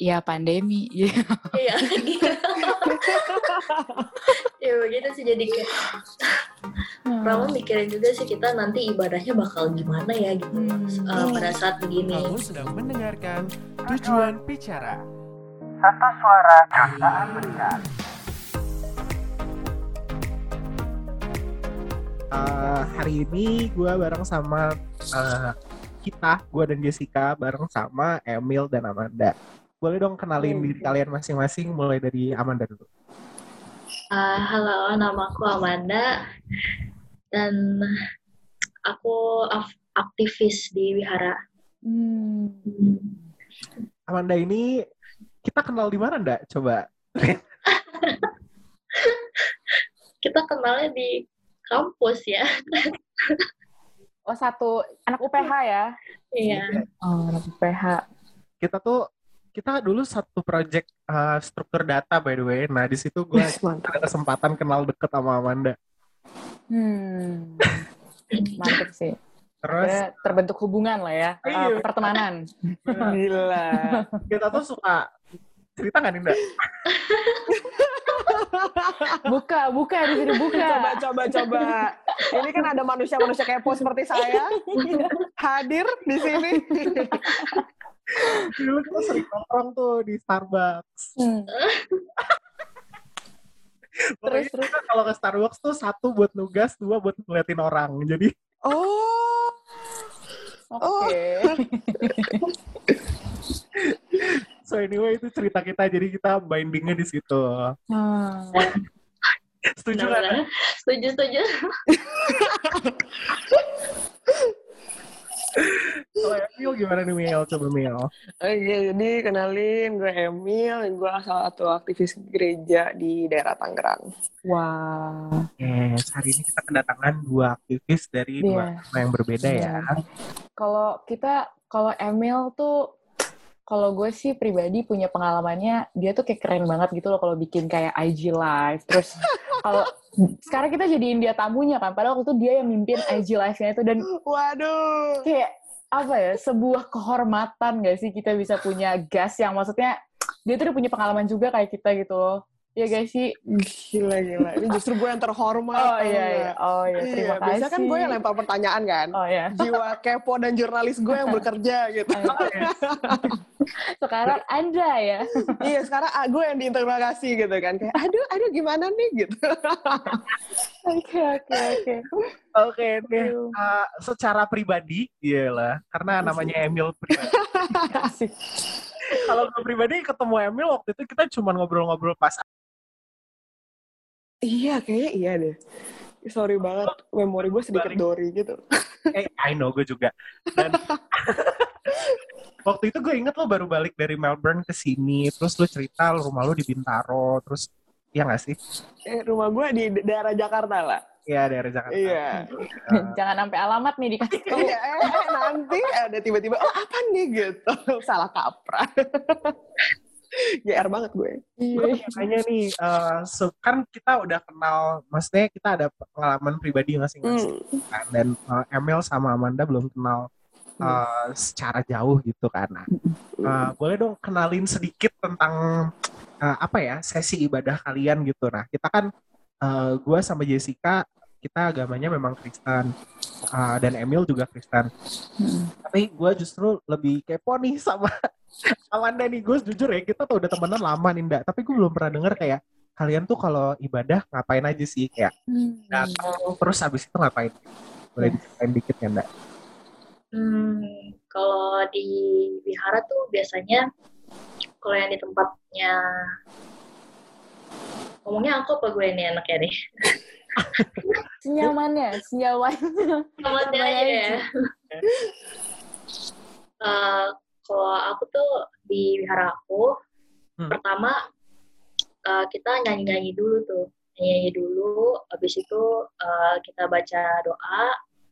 ya pandemi. Iya, gitu. ya begitu sih jadi kayak Rama mikirin juga sih kita nanti ibadahnya bakal gimana ya gitu Hmm. uh, pada saat begini. Kamu sedang mendengarkan Tujuan Bicara. Satu suara jutaan mendengar. Eh, hari ini gue bareng sama eh, kita, gue dan Jessica bareng sama Emil dan Amanda. Boleh dong kenalin diri kalian masing-masing mulai dari Amanda dulu. Uh, halo, nama aku Amanda dan aku af- aktivis di wihara. Hmm. Amanda ini kita kenal di mana ndak? Coba. Kita kenalnya di kampus ya. Oh satu anak UPH ya? Iya. Oh anak UPH. Kita tuh kita dulu satu project eh, struktur data by the way. Nah di situ gue ada kesempatan kenal deket sama Amanda. Hmm. Mantep sih. Terus Ada terbentuk hubungan lah ya, Iya. uh, pertemanan. Gila. kita tuh suka cerita nggak? Buka, buka di sini buka. Coba, coba, coba. Ini kan ada manusia-manusia kepo seperti saya hadir di sini. Dulu kita sering nongkrong tuh di Starbucks. Hmm. Terus. kita kalau ke Starbucks tuh satu buat nugas, dua buat ngeliatin orang. Jadi Oh, Oke. so anyway itu cerita kita. Jadi kita bindingnya di situ. Hmm. Setuju nggak? Benar-benar. Setuju, setuju. Kalau Emil gimana nih Mil? Coba Mil. Oke, jadi kenalin gue Emil, gue salah satu aktivis gereja di daerah Tangerang. Wah. Yes, hari ini kita kedatangan dua aktivis dari dua Iya. agama yang berbeda ya. Kalau kita, kalau Emil tuh, kalau gue sih pribadi punya pengalamannya, dia tuh kayak keren banget gitu loh kalau bikin kayak IG live. Terus kalau sekarang kita jadiin dia tamunya kan, padahal waktu itu dia yang mimpin IG live-nya itu dan Waduh. kayak apa ya sebuah kehormatan gak sih kita bisa punya gas yang maksudnya dia tuh udah punya pengalaman juga kayak kita gitu loh ya guys sih Gila, gila. Ini justru gue yang terhormat. oh iya iya oh iya Iya, terima kasih biasa kan gue yang lempar pertanyaan kan. oh iya Jiwa kepo dan jurnalis gue yang bekerja gitu. sekarang anda ya iya, sekarang ah, gue yang diinterogasi gitu kan. Kayak, aduh, aduh gimana nih gitu. oke oke oke Oke. Uh, secara pribadi, iyalah, karena namanya Emil pribadi. Kalau gue pribadi ketemu Emil waktu itu kita cuma ngobrol-ngobrol pas iya, kayaknya iya deh. Sorry banget, memori gue sedikit dori gitu. eh I know gue juga. Dan waktu itu gue inget lo baru balik dari Melbourne ke sini, terus lo cerita lo rumah lo di Bintaro, terus Iya gak sih? Eh, rumah gue di daerah Jakarta lah. Iya daerah Jakarta. Iya. jangan sampai alamat nih dikasih tahu Iya, eh, eh, nanti ada tiba-tiba, oh apa nih gitu. Salah kaprah. GR banget gue. Nanya nih, eh, so- kan kita udah kenal, maksudnya kita ada pengalaman pribadi masing-masing. Kan? Dan eh, Emil sama Amanda belum kenal eh, secara jauh gitu kan. Nah, eh, boleh dong kenalin sedikit tentang eh, apa ya sesi ibadah kalian gitu. Nah, kita kan gue sama Jessica kita agamanya memang Kristen eh, dan Emil juga Kristen. Tapi gue justru lebih kepo nih sama Amanda nih. Gue jujur ya kita tuh udah temenan lama nih, Nda. Tapi gue belum pernah denger kayak kalian tuh kalau ibadah ngapain aja sih kayak datang terus habis itu ngapain? Boleh diceritain dikit ya, Nda? Hmm, kalau di wihara tuh biasanya kalau yang di tempatnya ngomongnya aku apa gue ini anaknya nih? senyamannya senyamannya Tempatnya aja ya. Eh, kalau aku tuh di wihara aku, Hmm. pertama eh, kita nyanyi-nyanyi dulu tuh. Nyanyi dulu, habis itu eh, kita baca doa,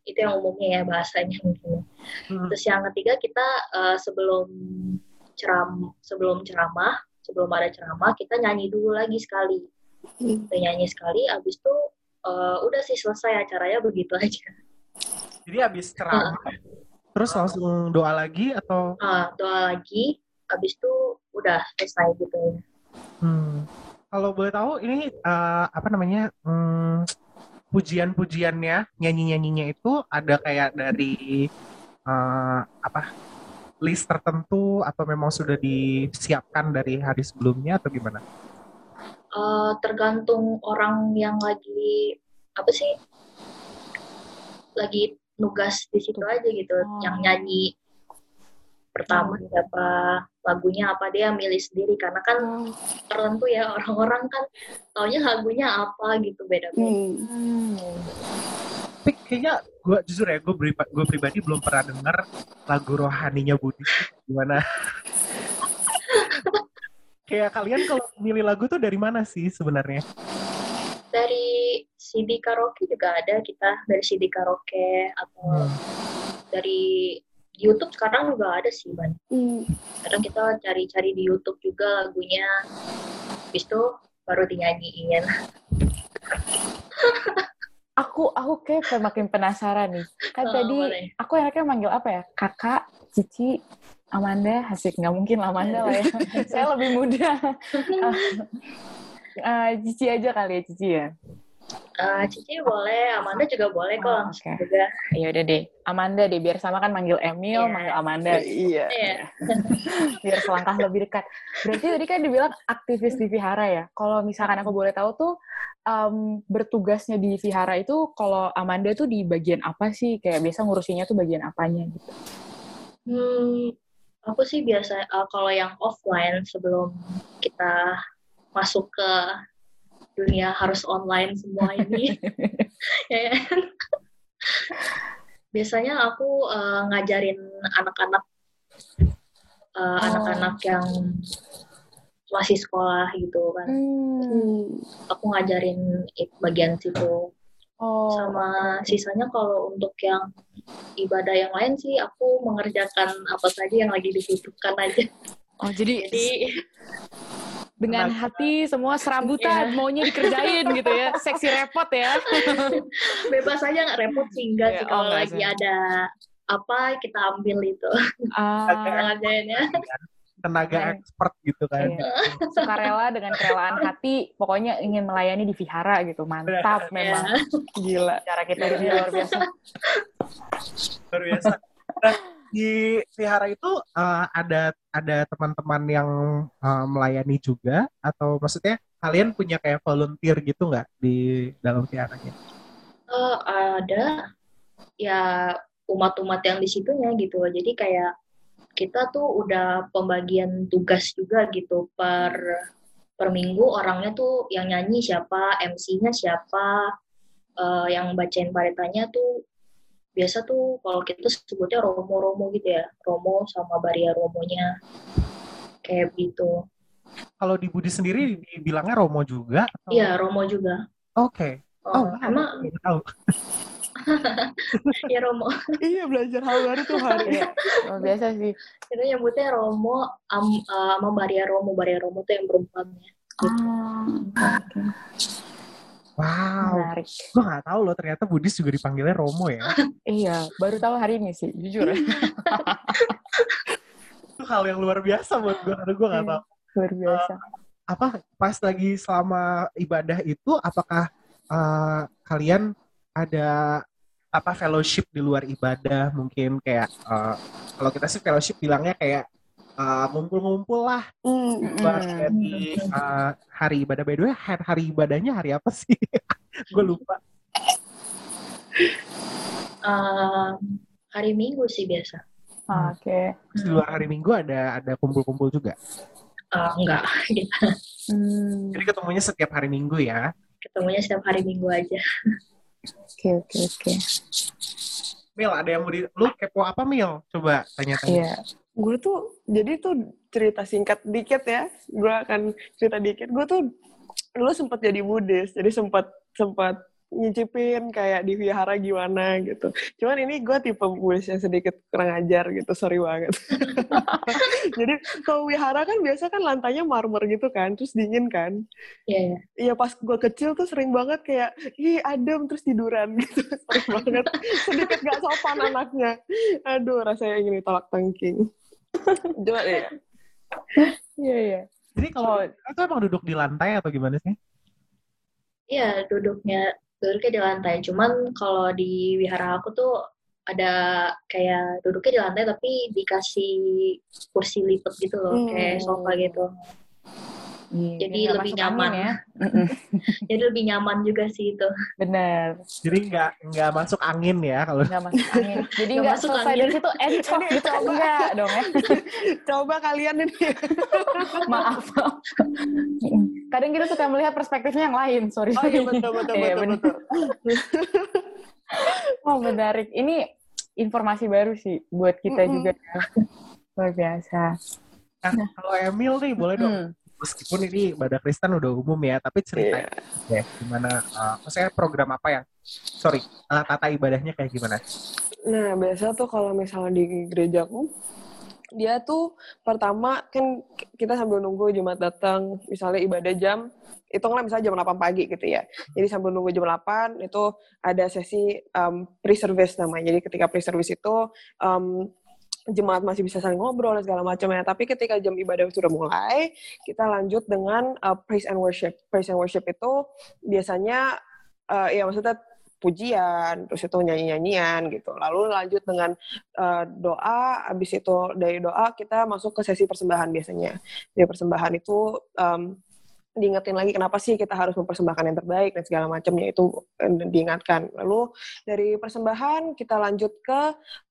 itu yang umumnya ya bahasanya mungkin. Hmm. Terus yang ketiga kita eh, sebelum ceram sebelum ceramah, sebelum ada ceramah kita nyanyi dulu lagi sekali. Kita nyanyi sekali, habis itu eh, udah sih selesai acaranya begitu aja. Jadi habis ceramah terus langsung doa lagi atau Ah, doa lagi, habis itu udah selesai gitu ya. Hmm. Kalau boleh tahu ini eh, apa namanya hmm, pujian-pujiannya, nyanyi-nyanyinya itu ada kayak dari eh, apa list tertentu atau memang sudah disiapkan dari hari sebelumnya atau gimana? Eh, tergantung orang yang lagi apa sih lagi nugas di situ aja gitu Oh. yang nyanyi pertama siapa lagunya apa dia milih sendiri karena kan tertentu ya orang-orang kan taunya lagunya apa gitu beda-beda Hmm. Tapi kayaknya gue jujur ya, gue gue pribadi belum pernah dengar lagu rohaninya Budi. Gimana? kayak kalian kalau milih lagu tuh dari mana sih sebenarnya? dari CD karaoke juga ada kita dari CD karaoke atau Hmm. dari YouTube sekarang juga ada sih banyak Hmm. kadang kita cari-cari di YouTube juga lagunya habis itu baru dinyanyiin Aku aku kayak makin penasaran nih. Kan Oh, tadi boleh. aku enaknya manggil apa ya? Kakak, Cici, Amanda, Hasik. Nggak mungkin lah Amanda lah ya. Saya lebih muda. Ah, Cici aja kali ya, Cici ya. Eh, Cici boleh, Amanda juga boleh kok Oh, langsung oke. juga. Ya udah deh. Amanda deh, biar sama kan manggil Emil, Iya. manggil Amanda. Iya. Iya. biar selangkah lebih dekat. Berarti tadi kan dibilang aktivis di vihara ya. Kalau misalkan aku boleh tahu tuh em, bertugasnya di vihara itu kalau Amanda tuh di bagian apa sih? Kayak biasa ngurusinnya tuh bagian apanya gitu. Hmm, aku sih biasa eh, kalau yang offline sebelum kita masuk ke dunia harus online semua ini, ya kan? Biasanya aku eh, ngajarin anak-anak eh, Oh. anak-anak yang masih sekolah gitu kan. Hmm. Aku ngajarin bagian situ. Oh, sama sisanya kalau untuk yang ibadah yang lain sih aku mengerjakan apa saja yang lagi dibutuhkan aja. oh jadi, Jadi dengan hati semua serabutan maunya dikerjain gitu ya. Seksi repot ya. bebas aja nggak repot sih enggak Ya, sih oh, kalau nggak lagi sih. ada apa kita ambil itu Ah, ngerjainnya. Tenaga Iya. expert gitu kan. Iya. sukarela dengan kerelaan hati, pokoknya ingin melayani di vihara gitu. Mantap memang. Gila. Cara kita ini luar biasa. Luar biasa. Nah, di vihara itu eh, ada ada teman-teman yang eh, melayani juga atau maksudnya kalian punya kayak volunteer gitu nggak di dalam viharanya? Eh, ada ya umat-umat yang di situnya gitu. Jadi kayak kita tuh udah pembagian tugas juga gitu per per minggu orangnya tuh yang nyanyi siapa, MC-nya siapa, eh, yang bacain paritanya tuh biasa tuh kalau kita sebutnya romo-romo gitu ya, romo sama baria romonya kayak gitu. Kalau di Budi sendiri dibilangnya Romo juga? atau- Iya, romo juga. Oke. Oh, Oh, wow. emang. ya romo. Iya belajar hal baru tuh hari. Iya, luar biasa sih. Itu nyebutnya romo am, eh, sama baria romo. Baria romo tuh yang perempuannya. Ah, oke. Wow. Menarik. Gue nggak tahu loh ternyata Budis juga dipanggilnya Romo ya. Iya, baru tahu hari ini sih, jujur. Itu hal yang luar biasa buat gue karena gue nggak Iya. tahu. Luar biasa. Apa pas lagi selama ibadah itu apakah eh, kalian ada apa fellowship di luar ibadah mungkin kayak eh, kalau kita sih fellowship bilangnya kayak eh, ngumpul-ngumpul lah Hmm. buat di eh, hari ibadah by the way hari, hari ibadahnya hari apa sih gue lupa Eh, hari Minggu sih biasa. Oke. Terus di luar hari minggu ada ada kumpul-kumpul juga Eh, enggak, Hmm, jadi ketemunya setiap hari minggu ya ketemunya setiap hari Minggu aja. Oke, oke, oke. Mil ada yang mau di lu kepo apa Mil coba tanya-tanya Iya. Gue tuh, jadi tuh cerita singkat dikit ya. Gue akan cerita dikit. Gue tuh dulu sempat jadi Buddhis, jadi sempat sempat nyicipin kayak di wihara gimana gitu. Cuman ini gue tipe Buddhis yang sedikit kurang ajar gitu, sorry banget. jadi kalau wihara kan biasa kan lantainya marmer gitu kan, terus dingin kan. Iya, ya. Iya pas gue kecil tuh sering banget kayak ih adem terus tiduran gitu sering banget sedikit gak sopan anaknya aduh rasanya ingin ditolak tengking coba deh Iya, iya. Jadi kalau itu emang duduk di lantai atau gimana sih? Iya, duduknya duduknya di lantai. Cuman kalau di wihara aku tuh ada kayak duduknya di lantai tapi dikasih kursi lipat gitu loh, kayak Hmm. sofa gitu. Iya, Jadi lebih nyaman. ya. Jadi lebih nyaman juga sih itu. Bener, Jadi nggak nggak masuk angin ya kalau nggak masuk angin. Jadi Nggak masuk selesai angin. dari situ encok gitu, enggak dong ya. Coba kalian ini. Maaf. Kadang kita suka melihat perspektifnya yang lain, sorry. Oh iya betul betul Iya, betul betul. Oh menarik. Ini informasi baru sih buat kita Mm-mm. juga ya. Luar biasa. Nah, kalau Emil nih boleh dong. Hmm. Meskipun ini ibadah Kristen udah umum ya, tapi cerita Iya. ya gimana? Uh, maksudnya program apa yang, sorry, uh, tata ibadahnya kayak gimana? Nah, biasa tuh kalau misalnya di gerejaku, dia tuh pertama kan kita sambil nunggu Jumat datang, misalnya ibadah jam, hitunglah misalnya jam 8 pagi gitu ya. Jadi sambil nunggu jam 8 itu ada sesi um, pre-service namanya. Jadi ketika pre-service itu um, jemaat masih bisa saling ngobrol dan segala macam ya. Tapi ketika jam ibadah sudah mulai, kita lanjut dengan uh, praise and worship. Praise and worship itu biasanya uh, ya maksudnya pujian, terus itu nyanyi-nyanyian gitu. Lalu lanjut dengan uh, doa, habis itu dari doa kita masuk ke sesi persembahan biasanya. Di persembahan itu um, diingetin lagi kenapa sih kita harus mempersembahkan yang terbaik dan segala macamnya itu eh, diingatkan. Lalu dari persembahan kita lanjut ke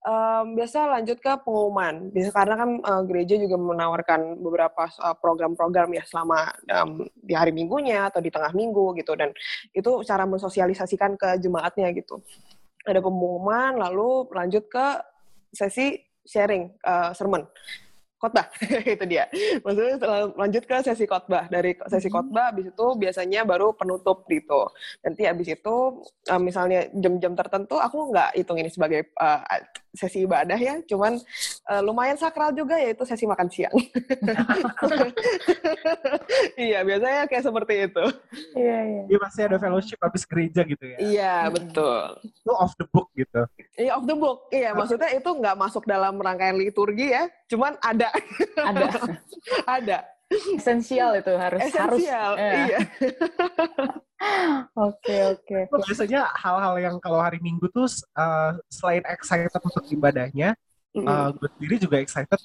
um, biasa lanjut ke pengumuman. Biasa karena kan uh, gereja juga menawarkan beberapa uh, program-program ya selama um, di hari minggunya atau di tengah minggu gitu dan itu cara mensosialisasikan ke jemaatnya gitu. Ada pengumuman lalu lanjut ke sesi sharing uh, sermon khotbah. Itu dia. Maksudnya setelah lanjut ke sesi khotbah. Dari sesi khotbah habis itu biasanya baru penutup gitu. Nanti habis itu uh, misalnya jam-jam tertentu aku nggak hitung ini sebagai uh, sesi ibadah ya. Cuman uh, lumayan sakral juga yaitu sesi makan siang. Iya biasanya kayak seperti itu. Iya, iya. Dia pasti ada fellowship habis gereja gitu ya. iya betul. Itu off the book gitu. Iya off the book. Iya maksudnya itu nggak masuk dalam rangkaian liturgi ya. Cuman ada Ada ada esensial itu harus harus. esensial eh. iya Oke, oke. Biasanya hal-hal yang kalau hari Minggu tuh uh, selain excited untuk ibadahnya, Mm-mm. uh, gue sendiri juga excited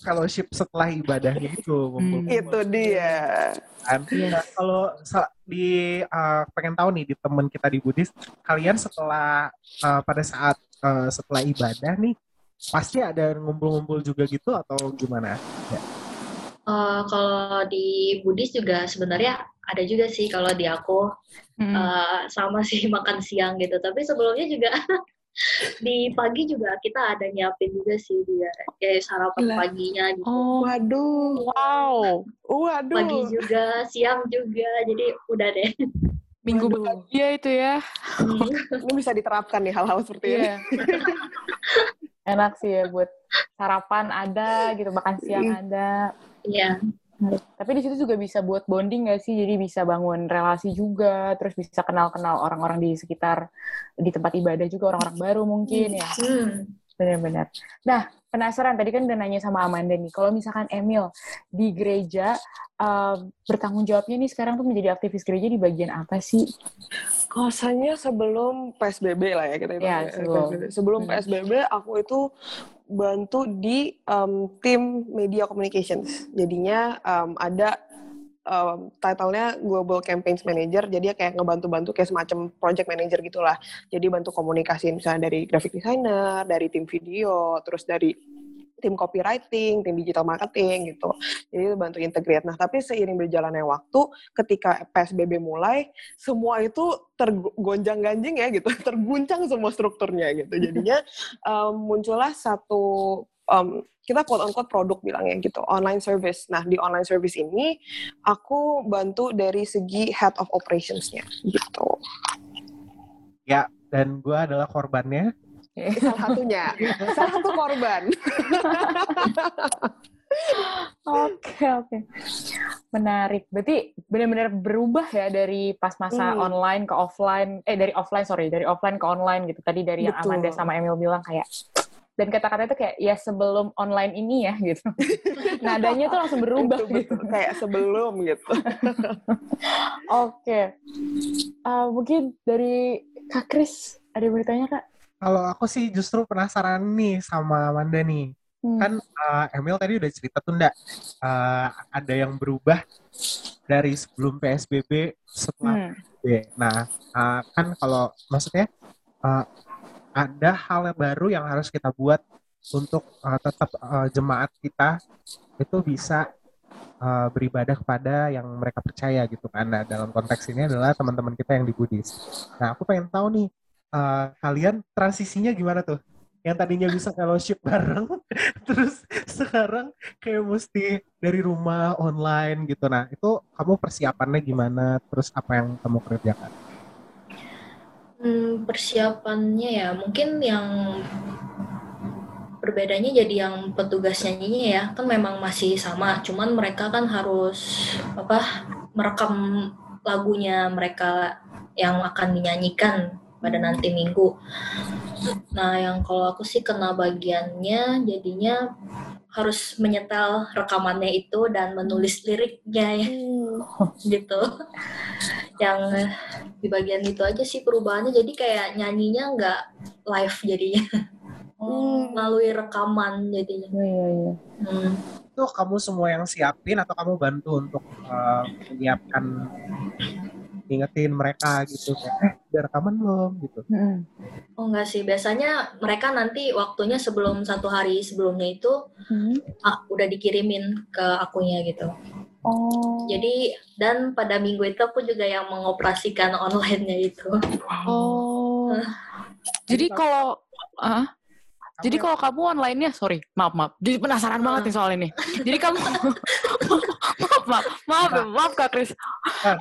fellowship setelah ibadahnya itu. Ngumpul-ngumpul. itu dia kan. Nah, kalau di uh, pengen tahu nih di temen kita di Buddhis, kalian setelah uh, pada saat uh, setelah ibadah nih pasti ada ngumpul-ngumpul juga gitu atau gimana? Eh, kalau di Buddhis juga sebenarnya ada juga sih kalau di aku Hmm. eh, sama sih makan siang gitu. Tapi sebelumnya juga di pagi juga kita ada nyiapin juga sih dia kayak sarapan Gila. paginya gitu. Oh, waduh wow. waduh Pagi juga, siang juga. Jadi udah deh. Minggu Waduh. bahagia itu ya. ini bisa diterapkan nih hal-hal seperti ini Iya. Enak sih ya buat sarapan ada gitu, makan siang ada. Iya. Tapi di situ juga bisa buat bonding gak sih? Jadi bisa bangun relasi juga, terus bisa kenal-kenal orang-orang di sekitar di tempat ibadah juga orang-orang baru mungkin ya. Hmm. Benar-benar. Nah, penasaran tadi kan udah nanya sama Amanda nih. Kalau misalkan Emil di gereja eh, bertanggung jawabnya nih sekarang tuh menjadi aktivis gereja di bagian apa sih? Kosannya sebelum PSBB lah ya kita itu. Ya, sebelum. PSBB. Sebelum Hmm. PSBB aku itu bantu di um, tim media communications. Jadinya um, ada um, title-nya Global Campaigns Manager. Jadi ya kayak ngebantu-bantu kayak semacam project manager gitulah. Jadi bantu komunikasi misalnya dari graphic designer, dari tim video, terus dari tim copywriting, tim digital marketing gitu. Jadi bantu integrate. Nah, tapi seiring berjalannya waktu, ketika PSBB mulai, semua itu tergonjang-ganjing ya gitu, terguncang semua strukturnya gitu. Jadinya um, muncullah satu um, kita quote unquote produk bilangnya gitu, online service. Nah, di online service ini aku bantu dari segi head of operationsnya gitu. Ya, dan gue adalah korbannya. Salah satunya, salah satu korban. Oke, oke. Menarik. Berarti benar-benar berubah ya dari pas masa Hmm. online ke offline, eh dari offline, sorry, dari offline ke online gitu. Tadi dari yang Betul. Amanda sama Emil bilang kayak dan kata-kata itu kayak ya sebelum online ini ya gitu. Nadanya tuh langsung berubah Betul, gitu. betul. kayak sebelum gitu. Oke. Eh, mungkin dari Kak Kris ada ditanya Kak? Kalau aku sih justru penasaran nih sama Amanda nih. Hmm. Kan eh, Emil tadi udah cerita tuh ndak eh, ada yang berubah dari sebelum PSBB setelah Hmm. PSBB. Nah, eh, kan kalau maksudnya eh, ada hal yang baru yang harus kita buat untuk eh, tetap eh, jemaat kita itu bisa eh, beribadah kepada yang mereka percaya gitu kan. Nah, dalam konteks ini adalah teman-teman kita yang di Buddhis. Nah, aku pengen tahu nih eh, kalian transisinya gimana tuh? Yang tadinya bisa fellowship bareng, terus sekarang kayak mesti dari rumah online gitu. Nah, itu kamu persiapannya gimana? Terus apa yang kamu kerjakan? Hmm, persiapannya ya mungkin yang berbedanya jadi yang petugas nyanyinya ya kan memang masih sama cuman mereka kan harus apa merekam lagunya mereka yang akan dinyanyikan pada nanti minggu. Nah yang kalau aku sih kena bagiannya jadinya harus menyetel rekamannya itu dan menulis liriknya ya gitu. Yang di bagian itu aja sih perubahannya jadi kayak nyanyinya nggak live jadinya Oh, melalui rekaman jadinya. iya iya iya. Hmm. Itu kamu semua yang siapin atau kamu bantu untuk eh, menyiapkan ngingetin mereka gitu kayak eh udah rekaman belum gitu. Hmm. Oh enggak sih, biasanya mereka nanti waktunya sebelum satu hari sebelumnya itu Hmm. ah, udah dikirimin ke akunya gitu. Oh. Jadi dan pada minggu itu aku juga yang mengoperasikan online-nya itu. Oh. Jadi kalau ah, Kamu jadi yang- kalau kamu online-nya, sorry, maaf maaf. Jadi penasaran banget nih soal ini. Jadi kamu maaf maaf maaf maaf Kak Kris.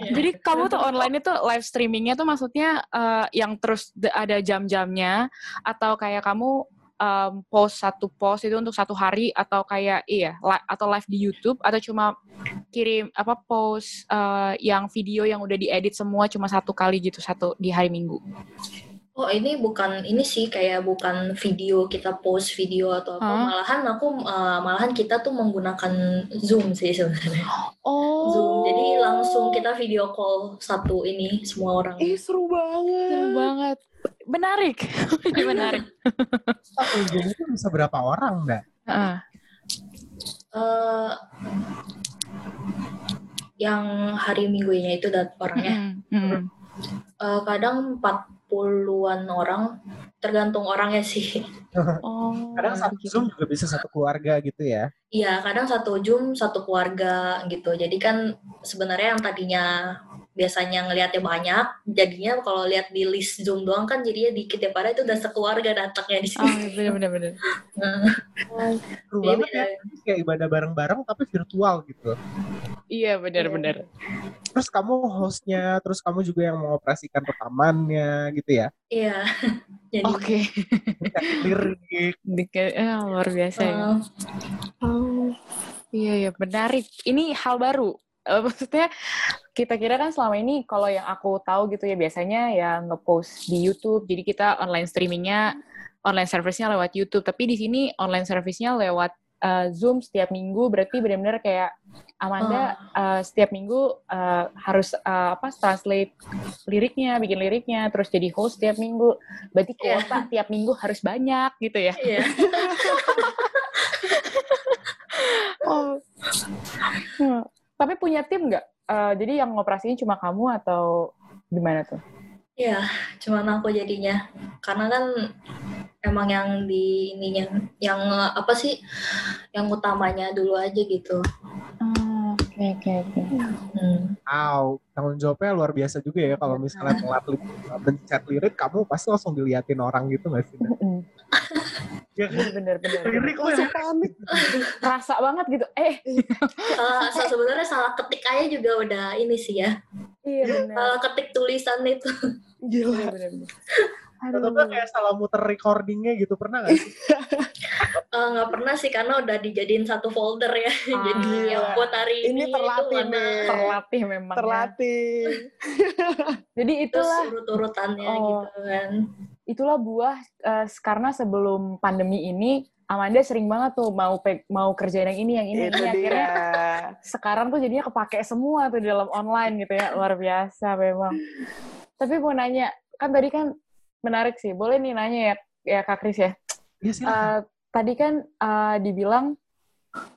Jadi kamu tuh online itu live streamingnya tuh maksudnya eh, yang terus ada jam-jamnya atau kayak kamu em, post satu post itu untuk satu hari atau kayak iya li- atau live di YouTube atau cuma kirim apa post eh, yang video yang udah diedit semua cuma satu kali gitu satu di hari Minggu. Oh ini bukan ini sih kayak bukan video kita post video atau apa Hah? malahan aku eh, malahan kita tuh menggunakan Zoom sih sebenarnya. Oh. Zoom. Jadi langsung kita video call satu ini semua orang. Ih seru banget. Seru banget. Menarik. Ini menarik. Satu Zoom itu bisa berapa orang enggak? Heeh. Eh, yang hari minggunya itu dat orangnya Mm, mm. Eh, kadang 40-an orang tergantung orangnya sih Oh. Kadang satu begitu. Zoom juga bisa satu keluarga gitu ya. iya kadang satu Zoom satu keluarga gitu jadi kan sebenarnya yang tadinya biasanya ngelihatnya banyak jadinya kalau lihat di list Zoom doang kan jadinya dikit ya padahal itu udah sekeluarga datangnya di Oh, sini bener bener bener. Seru banget ya. beda. Kayak ibadah bareng-bareng tapi virtual gitu. Iya bener bener. Terus kamu hostnya, terus kamu juga yang mengoperasikan rekamannya gitu ya. iya jadi Oke. Lirik. Eh, luar biasa ya. eh, Oh, iya iya menarik. Ini hal baru. Eh, maksudnya kita kira kan selama ini kalau yang aku tahu gitu ya biasanya ya ngepost di YouTube. Jadi kita online streamingnya, online service-nya lewat YouTube. Tapi di sini online service-nya lewat eh, Zoom setiap minggu. Berarti benar-benar kayak Amanda eh, setiap minggu eh, harus eh, apa translate liriknya, bikin liriknya, terus jadi host setiap minggu. Berarti Iya. kuota tiap minggu harus banyak gitu ya. iya Oh. Hmm. Tapi punya tim nggak? Eh, jadi yang ngoperasiin cuma kamu atau gimana tuh? Iya, cuman aku jadinya. Karena kan emang yang di ininya, yang eh, apa sih, yang utamanya dulu aja gitu. Oh, Oke oke oke. Hmm. Wow, tanggung jawabnya luar biasa juga ya kalau misalnya telat li- mencet lirik, kamu pasti langsung diliatin orang gitu nggak sih? Mm. Ya kan? Bener bener. Lirik Langsung panik. Rasa banget gitu. Eh. Salah, sa- sebenarnya salah ketik aja juga udah ini sih ya. Iya bener. Salah ketik tulisan itu. Gila. Bener bener. Atau kayak salah muter recordingnya gitu pernah nggak sih? Eh, Nggak pernah sih karena udah dijadiin satu folder ya. Jadi Ah. yang buat hari Ini ini, terlatih itu mana. nih. Terlatih memang. ya. Terlatih. Jadi Terus itulah. urut-urutannya Oh. gitu kan. itulah buah eh, karena sebelum pandemi ini Amanda sering banget tuh mau pe- mau kerjain yang ini yang ini, Itu ini. dia. akhirnya sekarang tuh jadinya kepake semua tuh di dalam online gitu ya luar biasa memang tapi mau nanya kan tadi kan menarik sih boleh nih nanya ya ya kak Kris ya. Silakan. Eh, tadi kan eh, dibilang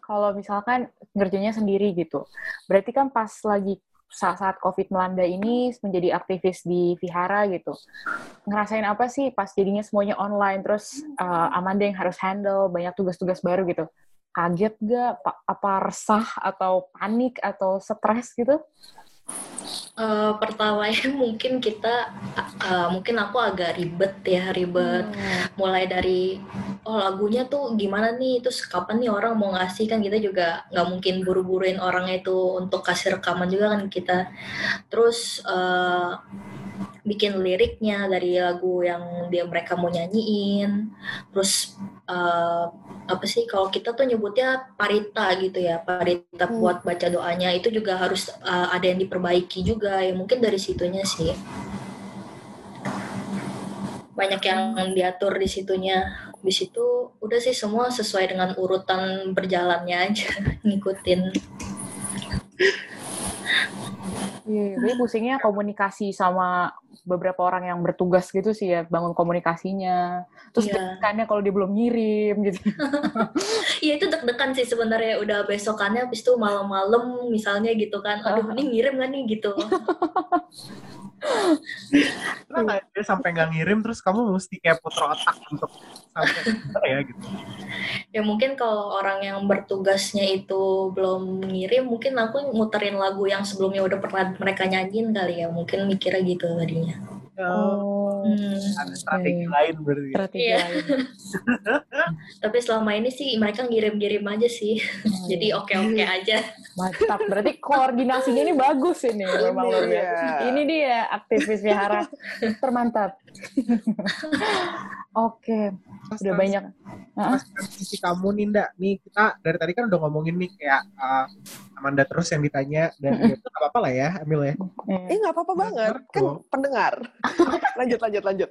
kalau misalkan ngerjainnya sendiri gitu berarti kan pas lagi saat-saat COVID melanda ini menjadi aktivis di Vihara gitu ngerasain apa sih pas jadinya semuanya online terus eh, Amanda yang harus handle banyak tugas-tugas baru gitu? Kaget gak Pa- apa resah atau panik atau stres gitu Eh, pertamanya mungkin kita eh, mungkin aku agak ribet ya ribet. Mulai dari oh lagunya tuh gimana nih terus kapan nih orang mau ngasih kan kita juga nggak mungkin buru-buruin orangnya itu untuk kasih rekaman juga kan kita. Terus eh, bikin liriknya dari lagu yang dia mereka mau nyanyiin. Terus eh, apa sih kalau kita tuh nyebutnya parita gitu ya parita Hmm. buat baca doanya. Itu juga harus eh, ada yang diperbaiki juga ya mungkin dari situnya sih. Banyak yang diatur di situnya. Di situ udah sih semua sesuai dengan urutan berjalannya aja ngikutin Iya, jadi pusingnya komunikasi sama beberapa orang yang bertugas gitu sih ya, bangun komunikasinya. Terus Iya. deg-degannya kalau dia belum ngirim gitu. Iya itu deg-degan sih sebenarnya udah besokannya habis itu malam-malam misalnya gitu kan aduh ini ngirim gak nih gitu Kenapa dia sampai nggak ngirim terus kamu mesti kayak puter otak untuk sampai ya gitu. ya mungkin kalau orang yang bertugasnya itu belum ngirim mungkin aku muterin lagu yang sebelumnya udah pernah mereka nyanyiin kali ya mungkin mikirnya gitu tadinya Oh, Oh, Hmm. ada strategi Oke. lain berarti. ya. strategi Iya. lain. tapi selama ini sih mereka ngirim-ngirim aja sih Oh, jadi iya. oke-oke aja Mantap, berarti koordinasinya ini bagus ini, memang luar biasa. dia. Ini dia aktivis wihara termantap. Oke, Pas udah banyak. Transisi kamu Ninda, nih kita dari tadi kan udah ngomongin nih kayak uh, Amanda terus yang ditanya dan itu nggak apa-apa lah ya, Amil ya. Eh nggak apa-apa banget, kan pendengar. lanjut, lanjut, lanjut.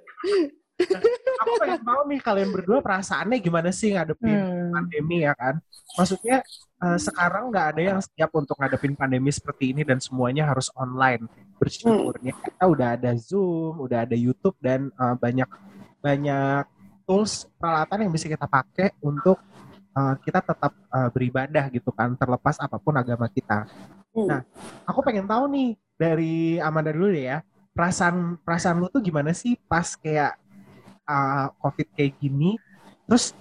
Aku pengen tahu nih kalian berdua perasaannya gimana sih ngadepin Hmm. pandemi ya kan? Maksudnya uh, sekarang nggak ada yang siap untuk ngadepin pandemi seperti ini dan semuanya harus online. Bersyukurnya kita udah ada Zoom, udah ada YouTube dan uh, banyak banyak tools peralatan yang bisa kita pakai untuk uh, kita tetap uh, beribadah gitu kan, terlepas apa pun agama kita. Hmm. Nah, aku pengen tahu nih dari Amanda dulu deh ya, perasaan perasaan lu tuh gimana sih pas kayak uh, COVID kayak gini, terus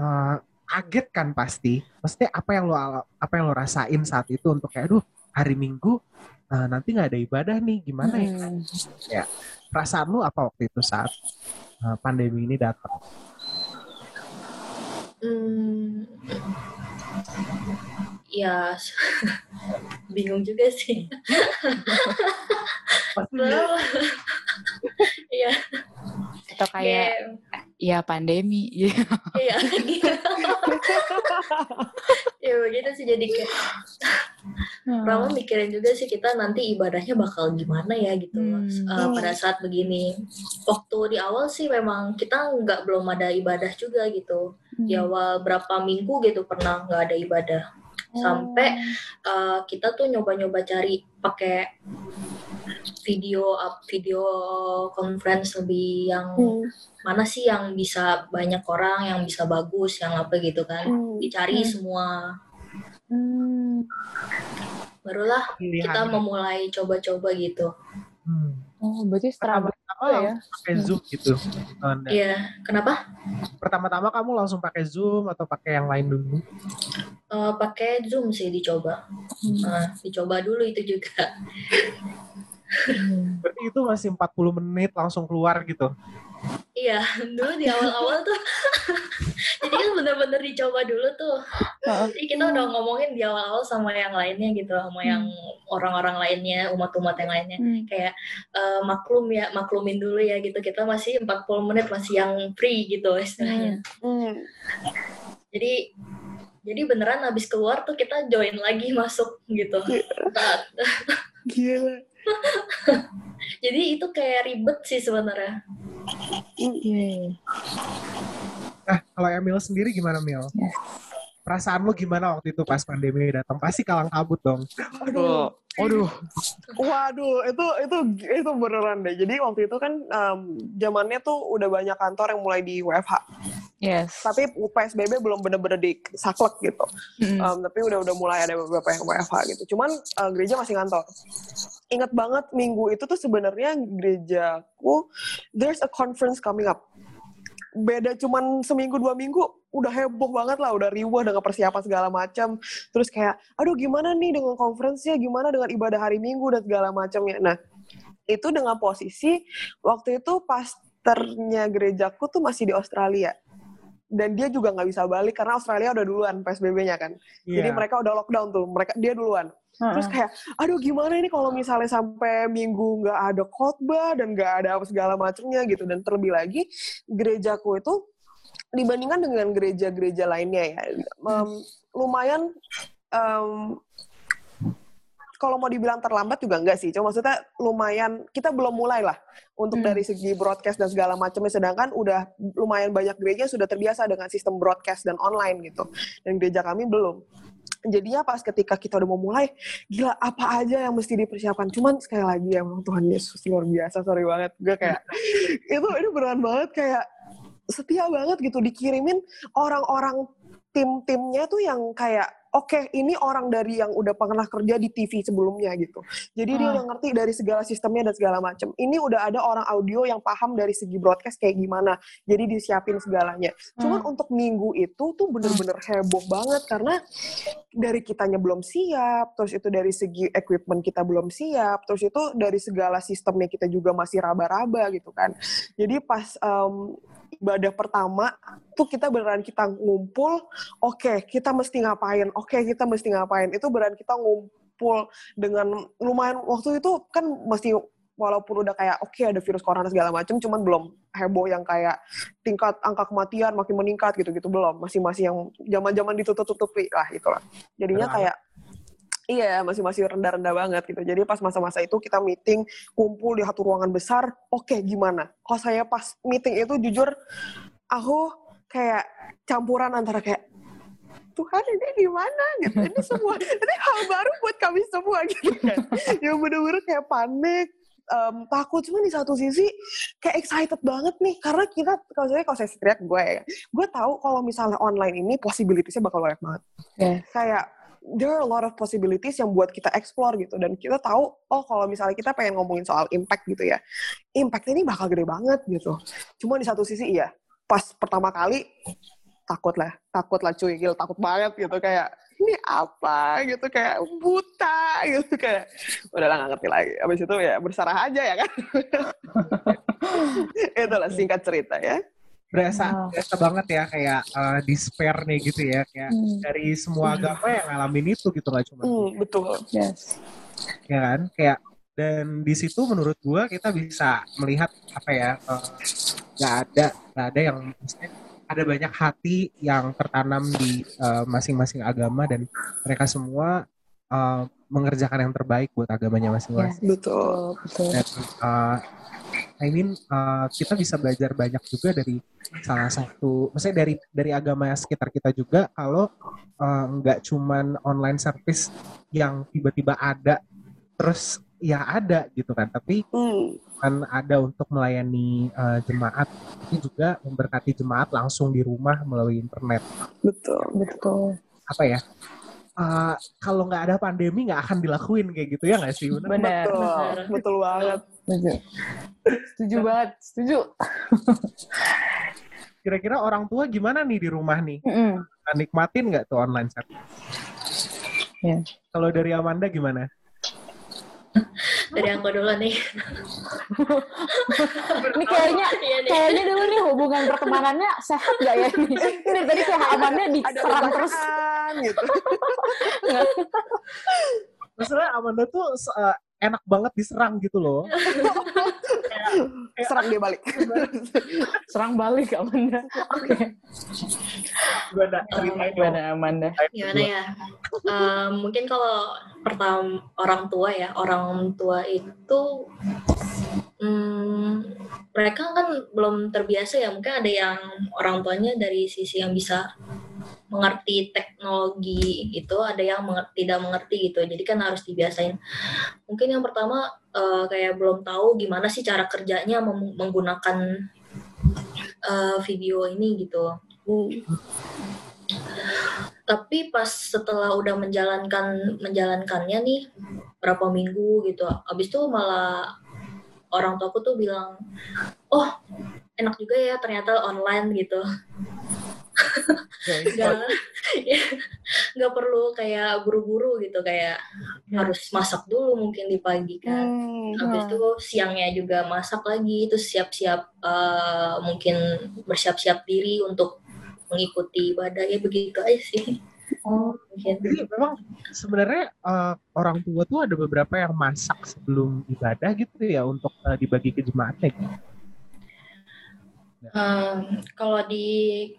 uh, kaget kan pasti. Maksudnya apa yang lo apa yang lo rasain saat itu untuk kayak, aduh hari Minggu uh, nanti nggak ada ibadah nih, gimana ya? Hmm. Perasaan lu apa waktu itu saat uh, pandemi ini datang? Hmm. Ya, bingung juga sih. Well, Iya, Atau kayak, ya pandemi. Iya. ya begitu sih jadi kayak Rama mikirin juga sih kita nanti ibadahnya bakal gimana ya gitu Hmm. uh, pada saat begini. Waktu di awal sih memang kita nggak belum ada ibadah juga gitu. Di awal berapa minggu gitu pernah nggak ada ibadah. Sampai uh, kita tuh nyoba-nyoba cari pakai video up video conference lebih yang Hmm. mana sih yang bisa banyak orang yang bisa bagus yang apa gitu kan Hmm. dicari Hmm. semua Hmm. barulah kita pilihan. memulai coba-coba gitu Hmm. Oh, berarti struggle Pertama-tama ya. langsung pakai Zoom gitu. Amanda. Iya kenapa Pertama-tama kamu langsung pakai Zoom atau pakai yang lain dulu? Eh, pakai zoom sih dicoba Nah, dicoba dulu itu juga Berarti itu masih 40 menit langsung keluar gitu. Iya dulu di awal-awal tuh. Jadi kan bener-bener dicoba dulu tuh. Jadi kita udah ngomongin di awal-awal sama yang lainnya gitu sama yang orang-orang lainnya umat-umat yang lainnya. Hmm. kayak eh, maklum ya maklumin dulu ya gitu. Kita masih 40 menit masih yang free gitu istilahnya. Hmm. jadi jadi beneran habis keluar tuh kita join lagi masuk gitu. Nah, Gila. Jadi itu kayak ribet sih sebenarnya. Iya. Nah, kalau Emil sendiri gimana, Mil? Ya. Perasaan lu gimana waktu itu pas pandemi datang? Pasti kalang kabut dong. Aduh. Aduh. Waduh, itu itu itu beneran deh. Jadi waktu itu kan em, zamannya tuh udah banyak kantor yang mulai di WFH. Yes. Tapi PSBB belum bener-bener disaklek gitu. Mm. Um, tapi udah udah mulai ada beberapa yang WFH gitu. Cuman uh, gereja masih ngantor. Ingat banget minggu itu tuh sebenarnya gerejaku there's a conference coming up. Beda cuman seminggu dua minggu udah heboh banget lah, udah riuh dengan persiapan segala macam. Terus kayak, aduh gimana nih dengan conference-nya, gimana dengan ibadah hari Minggu dan segala macamnya. Nah, itu dengan posisi waktu itu pastornya gerejaku tuh masih di Australia dan dia juga nggak bisa balik karena Australia udah duluan PSBB-nya kan. Jadi Iya. mereka udah lockdown tuh, mereka dia duluan. Terus kayak, aduh gimana ini kalau misalnya sampai minggu nggak ada khotbah dan nggak ada apa segala macamnya gitu. Dan terlebih lagi gerejaku itu dibandingkan dengan gereja-gereja lainnya ya, em, lumayan em, kalau mau dibilang terlambat juga enggak sih. Cuma maksudnya lumayan kita belum mulai lah untuk Hmm. dari segi broadcast dan segala macamnya. Sedangkan udah lumayan banyak gereja sudah terbiasa dengan sistem broadcast dan online gitu. Dan gereja kami belum. Jadinya pas ketika kita udah mau mulai, gila apa aja yang mesti dipersiapkan. Cuman sekali lagi emang Tuhan Yesus luar biasa, sorry banget. Gue kayak, itu ini beneran banget kayak setia banget gitu dikirimin orang-orang tim-timnya tuh yang kayak oke ini orang dari yang udah pernah kerja di TV sebelumnya gitu. Jadi dia Ah. udah ngerti dari segala sistemnya dan segala macam ini udah ada orang audio yang paham dari segi broadcast kayak gimana. Jadi disiapin segalanya. Cuman Hmm. untuk minggu itu tuh bener-bener heboh banget karena dari kitanya belum siap terus itu dari segi equipment kita belum siap terus itu dari segala sistemnya kita juga masih raba-raba gitu kan. Jadi pas em, ibadah pertama tuh kita beneran kita ngumpul oke kita mesti ngapain oke kita mesti ngapain itu beneran kita ngumpul dengan lumayan waktu itu kan masih walaupun udah kayak oke ada virus corona segala macam cuman belum heboh yang kayak tingkat angka kematian makin meningkat gitu-gitu belum masih masih yang zaman-zaman ditutup-tutupi lah itulah jadinya kayak Iya, masih masih rendah-rendah banget gitu. Jadi pas masa-masa itu kita meeting, kumpul di satu ruangan besar. Oke, gimana? Kalau saya pas meeting itu jujur, aku kayak campuran antara kayak Tuhan ini di mana? Gitu. Ini semua ini hal baru buat kami semua. Gitu kan. Yang bener-bener kayak panik, em, takut. Cuma di satu sisi kayak excited banget nih. Karena kita kalau saya kalau saya teriak gue ya, gue tahu kalau misalnya online ini possibilities-nya bakal banyak banget. Yes. kayak there are a lot of possibilities yang buat kita explore gitu. Dan kita tahu oh kalau misalnya kita pengen ngomongin soal impact gitu ya impact ini bakal gede banget gitu. Cuma di satu sisi iya pas pertama kali takut lah takut lah cuy gila takut banget gitu kayak ini apa gitu kayak buta gitu kayak udah lah nggak ngerti lagi abis itu ya berserah aja ya kan itulah singkat cerita ya Berasa, Ah. berasa banget ya kayak uh, despair nih gitu ya. Kayak Hmm. dari semua agama yang ngalamin itu gitu nggak cuma hmm, betul Yes. ya kan kayak dan di situ menurut gua kita bisa melihat apa ya eh, nggak ada nggak ada yang ada banyak hati yang tertanam di eh, masing-masing agama dan mereka semua eh, mengerjakan yang terbaik buat agamanya masing-masing betul Betul. dan eh, I mean eh, kita bisa belajar banyak juga dari salah satu maksudnya dari dari agama sekitar kita juga kalau eh, nggak cuman online service yang tiba-tiba ada terus ya ada gitu kan tapi hmm, kan ada untuk melayani eh, jemaat tapi juga memberkati jemaat langsung di rumah melalui internet betul Betul. apa ya eh, kalau nggak ada pandemi nggak akan dilakuin kayak gitu ya nggak sih Benar. betul benar. betul banget Setuju. Setuju banget. Setuju. kira-kira orang tua gimana nih di rumah nih Mm-mm. nikmatin nggak tuh online service Ya. kalau dari Amanda gimana Dari aku dulu nih. Ini kayaknya Iya nih. kayaknya dulu nih hubungan pertemanannya sehat gak ya ini? Ini tadi kayak amannya ada diserang terus. tebakan gitu maksudnya Amanda tuh eh, enak banget diserang gitu loh serang dia balik Serang balik Amanda. Oke. gimana ceritain Gimana Amanda? Gimana ya? Em, mungkin kalau pertama orang tua ya orang tua itu hmm, mereka kan belum terbiasa ya. Mungkin ada yang orang tuanya dari sisi yang bisa mengerti teknologi itu ada yang menger- tidak mengerti gitu. Jadi kan harus dibiasain. Mungkin yang pertama eh, kayak belum tahu gimana sih cara kerjanya menggunakan eh, video ini gitu. Tapi pas setelah udah menjalankan menjalankannya nih berapa minggu gitu abis itu malah orang tuaku tuh bilang oh enak juga ya ternyata online gitu. Nggak ya, nggak perlu kayak buru-buru gitu kayak harus masak dulu mungkin di pagi kan. Hmm. habis itu siangnya juga masak lagi terus siap-siap eh, mungkin bersiap-siap diri untuk mengikuti ibadah ya begitu aja sih Oh, mungkin Jadi memang sebenarnya eh, orang tua tuh ada beberapa yang masak sebelum ibadah gitu ya untuk eh, dibagi ke jemaatnya. gitu. Hmm, kalau di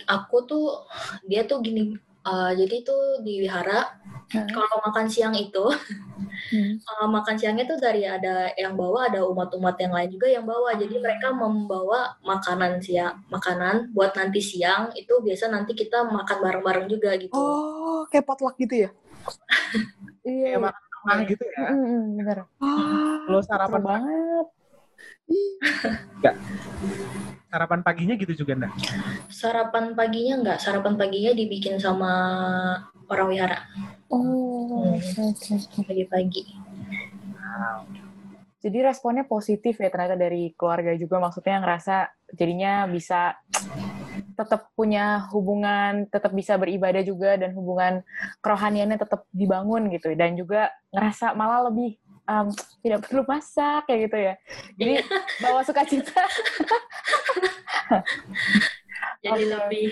aku tuh dia tuh gini eh, jadi tuh di wihara Hmm. kalau makan siang itu Hmm. eh, makan siangnya tuh dari ada yang bawa ada umat-umat yang lain juga yang bawa jadi mereka membawa makanan siang makanan buat nanti siang itu biasa nanti kita makan bareng-bareng juga gitu Oh, kayak potluck gitu ya? Iya, Kayak makan rumah gitu ya. Mm, bener. Ah, Lo sarapan banget. Sarapan paginya gitu juga enggak? sarapan paginya enggak sarapan paginya dibikin sama orang wihara. Oh, Hmm. pagi-pagi. Jadi responnya positif ya ternyata dari keluarga juga. Maksudnya ngerasa jadinya bisa tetap punya hubungan, tetap bisa beribadah juga dan hubungan kerohaniannya tetap dibangun gitu. Dan juga ngerasa malah lebih um, tidak perlu masak kayak gitu ya. Jadi bawa sukacita. jadi Oke. lebih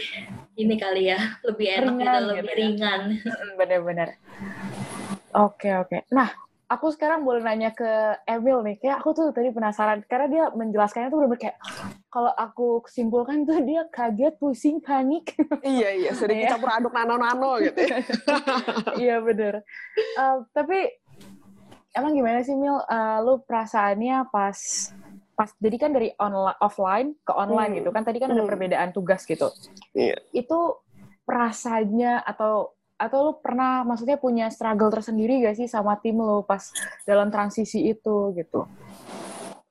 ini kali ya lebih enak Ringan gitu, gitu lebih ya. ringan Bener-bener. Oke oke. Nah aku sekarang boleh nanya ke Emil nih. Kayak aku tuh tadi penasaran karena dia menjelaskannya tuh bener kayak kalau aku simpulkan tuh dia kaget, pusing, panik. iya, iya. Sering Iya. campur aduk nano-nano gitu ya. Iya bener. Eh, tapi emang gimana sih Mil? Eh, lu perasaannya pas pas jadi kan dari online offline ke online Hmm. gitu kan tadi kan ada Hmm. perbedaan tugas gitu. Iya. Itu perasaannya atau atau lu pernah maksudnya punya struggle tersendiri gak sih sama tim lu pas dalam transisi itu gitu?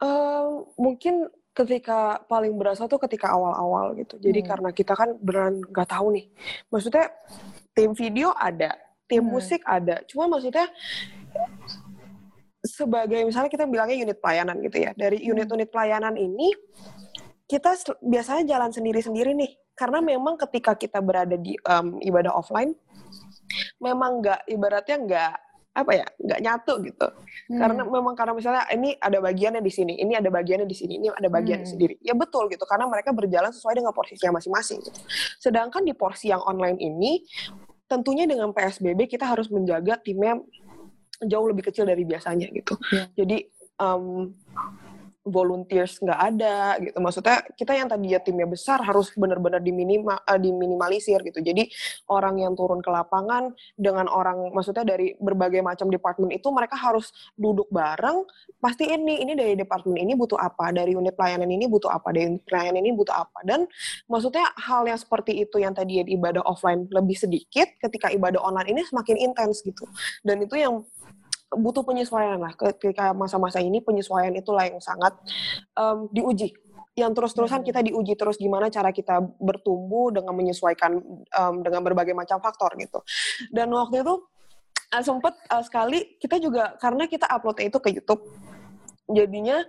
Eh, mungkin ketika paling berasa tuh ketika awal-awal gitu. Jadi Hmm. karena kita kan beneran nggak tahu nih. Maksudnya tim video ada, tim Hmm. musik ada. Cuma maksudnya sebagai misalnya kita bilangnya unit pelayanan gitu ya. Dari Hmm. unit-unit pelayanan ini kita biasanya jalan sendiri-sendiri nih. Karena memang ketika kita berada di em, ibadah offline, memang nggak ibaratnya nggak apa ya nggak nyatu gitu Hmm. karena memang karena misalnya ini ada bagiannya di sini, ini ada bagiannya di sini, ini ada bagiannya Hmm. sendiri. Ya betul gitu, karena mereka berjalan sesuai dengan porsinya masing-masing. Gitu. Sedangkan di porsi yang online ini, tentunya dengan PSBB kita harus menjaga timnya jauh lebih kecil dari biasanya gitu. Iya. Jadi um, volunteers nggak ada gitu. Maksudnya kita yang tadinya timnya besar harus benar-benar diminima, eh, diminimalisir gitu. Jadi orang yang turun ke lapangan dengan orang, maksudnya dari berbagai macam departemen itu mereka harus duduk bareng. Pasti ini, ini dari departemen ini butuh apa, dari unit pelayanan ini butuh apa, dari unit pelayanan ini butuh apa. Dan maksudnya hal yang seperti itu yang tadi ibadah offline lebih sedikit, ketika ibadah online ini semakin intens gitu. Dan itu yang butuh penyesuaian lah. Ketika masa-masa ini penyesuaian itulah yang sangat em, diuji. Yang terus-terusan kita diuji terus gimana cara kita bertumbuh dengan menyesuaikan em, dengan berbagai macam faktor gitu. Dan waktu itu eh, sempet eh, sekali kita juga karena kita uploadnya itu ke YouTube jadinya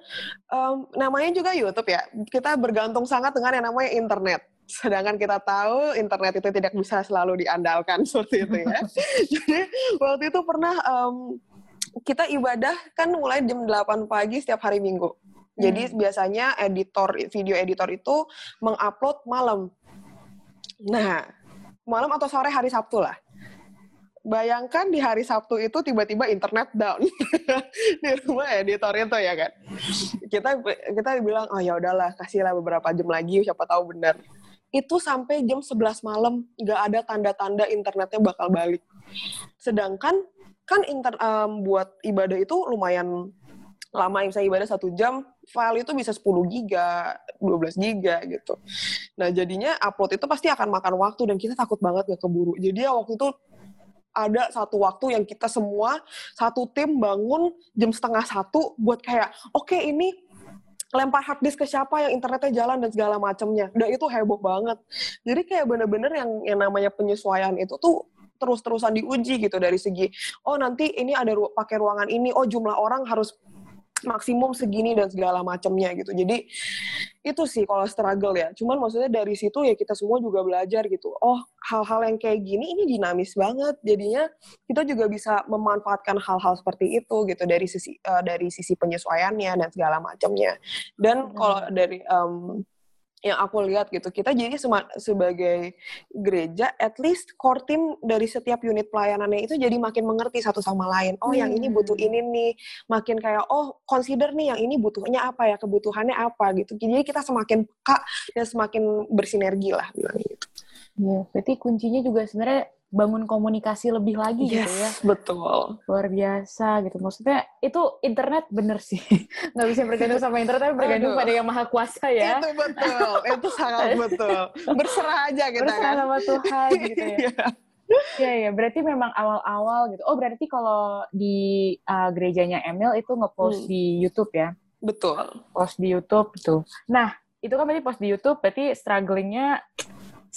em, namanya juga YouTube ya. Kita bergantung sangat dengan yang namanya internet. Sedangkan kita tahu internet itu tidak bisa selalu diandalkan seperti itu ya. Jadi waktu itu pernah em, kita ibadah kan mulai jam 8 pagi setiap hari Minggu. Jadi biasanya editor video editor itu mengupload malam. Nah, malam atau sore hari Sabtu lah. Bayangkan di hari Sabtu itu tiba-tiba internet down di rumah editor itu ya kan. Kita kita bilang oh ya udahlah kasihlah beberapa jam lagi siapa tahu benar. Itu sampai jam 11 malam nggak ada tanda-tanda internetnya bakal balik. Sedangkan kan inter, em, buat ibadah itu lumayan lama misalnya ibadah satu jam file itu bisa 10 giga 12 giga gitu nah jadinya upload itu pasti akan makan waktu dan kita takut banget gak keburu jadi ya waktu itu ada satu waktu yang kita semua satu tim bangun jam setengah satu buat kayak oke ini lempar hard disk ke siapa yang internetnya jalan dan segala macamnya. Dan itu heboh banget. Jadi kayak bener-bener yang yang namanya penyesuaian itu tuh terus-terusan diuji gitu dari segi oh nanti ini ada ru- pakai ruangan ini, oh jumlah orang harus maksimum segini dan segala macamnya gitu. Jadi itu sih kalau struggle ya. Cuman maksudnya dari situ ya kita semua juga belajar gitu. Oh, hal-hal yang kayak gini ini dinamis banget. Jadinya kita juga bisa memanfaatkan hal-hal seperti itu gitu dari sisi eh, dari sisi penyesuaiannya dan segala macamnya. Dan kalau dari em, yang aku lihat gitu, kita jadi sema- sebagai gereja, at least core team dari setiap unit pelayanannya itu jadi makin mengerti satu sama lain. Oh, yang ini butuh ini nih, makin kayak oh consider nih yang ini butuhnya apa ya, kebutuhannya apa gitu. Jadi kita semakin peka dan semakin bersinergi lah bilang gitu. Iya, berarti kuncinya juga sebenarnya bangun komunikasi lebih lagi gitu ya. betul. Luar biasa gitu. Maksudnya itu internet bener sih. Nggak bisa bergantung sama internet, tapi bergantung Aduh. pada yang maha kuasa ya. Itu betul, itu sangat betul. Berserah aja kita Berserah kan. sama Tuhan gitu ya. Iya. Iya, iya. Berarti memang awal-awal gitu. Oh, berarti kalau di uh, gerejanya Emil itu ngepost Hmm. di YouTube ya? Betul. Post di YouTube gitu. Nah, itu kan berarti post di YouTube, berarti strugglingnya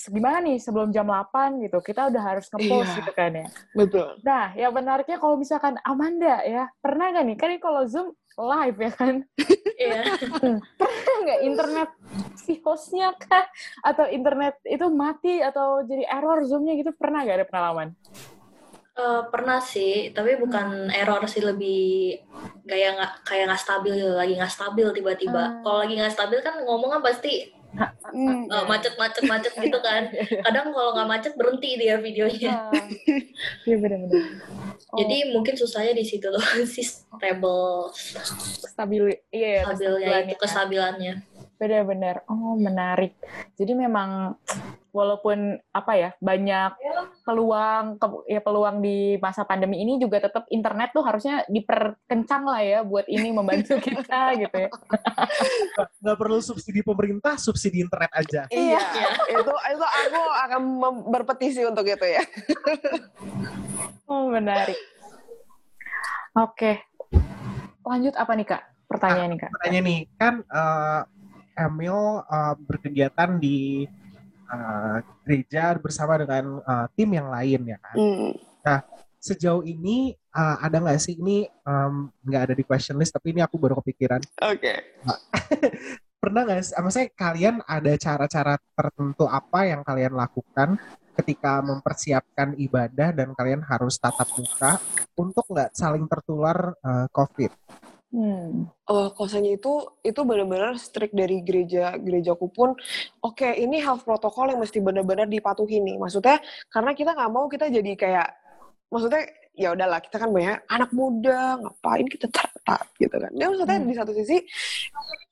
gimana nih sebelum jam 8 gitu. Kita udah harus ngepost Iya. gitu kan ya. Betul. Nah, yang menariknya kalau misalkan Amanda ya, pernah nggak nih? Kan ini kalau Zoom live ya kan? Iya. Pernah nggak internet si hostnya kah? Atau internet itu mati atau jadi error Zoom-nya gitu? Pernah nggak ada pengalaman? Eh, pernah sih, tapi bukan error sih lebih kayak nggak kayak nggak stabil gitu, lagi nggak stabil tiba-tiba. Ah. Kalau lagi nggak stabil kan ngomong kan pasti Macet-macet-macet gitu kan. Kadang kalau nggak macet berhenti dia videonya. Ah, Iya benar-benar. Oh, Jadi mungkin susahnya di situ loh, si stable, stabil, iya, ya, stabilnya kestabilannya. itu kestabilannya. Benar-benar. Oh, menarik. Jadi memang walaupun apa ya banyak peluang ke- ya peluang di masa pandemi ini juga tetap internet tuh harusnya diperkencang lah ya buat ini membantu kita gitu ya. Nggak perlu subsidi pemerintah, subsidi internet aja. Iya, itu itu aku akan berpetisi untuk itu ya. Oh, menarik. Oke. Lanjut apa nih, Kak? Pertanyaan nih, Kak. Pertanyaan nih, kan eh, Emil eh, berkegiatan di eh, gereja bersama dengan eh, tim yang lain ya kan. Hmm. Sejauh ini eh, ada nggak sih ini nggak ada di question list tapi ini aku baru kepikiran. Oke. Pernah nggak sih, maksudnya kalian ada cara-cara tertentu apa yang kalian lakukan ketika mempersiapkan ibadah dan kalian harus tatap muka untuk nggak saling tertular eh, COVID? Hmm. Oh, kosannya itu itu benar-benar strict dari gereja gerejaku pun. Oke, ini health protokol yang mesti benar-benar dipatuhi nih. Maksudnya karena kita nggak mau kita jadi kayak, maksudnya ya udahlah kita kan banyak anak muda ngapain kita taat gitu kan. Ya maksudnya Hmm. di satu sisi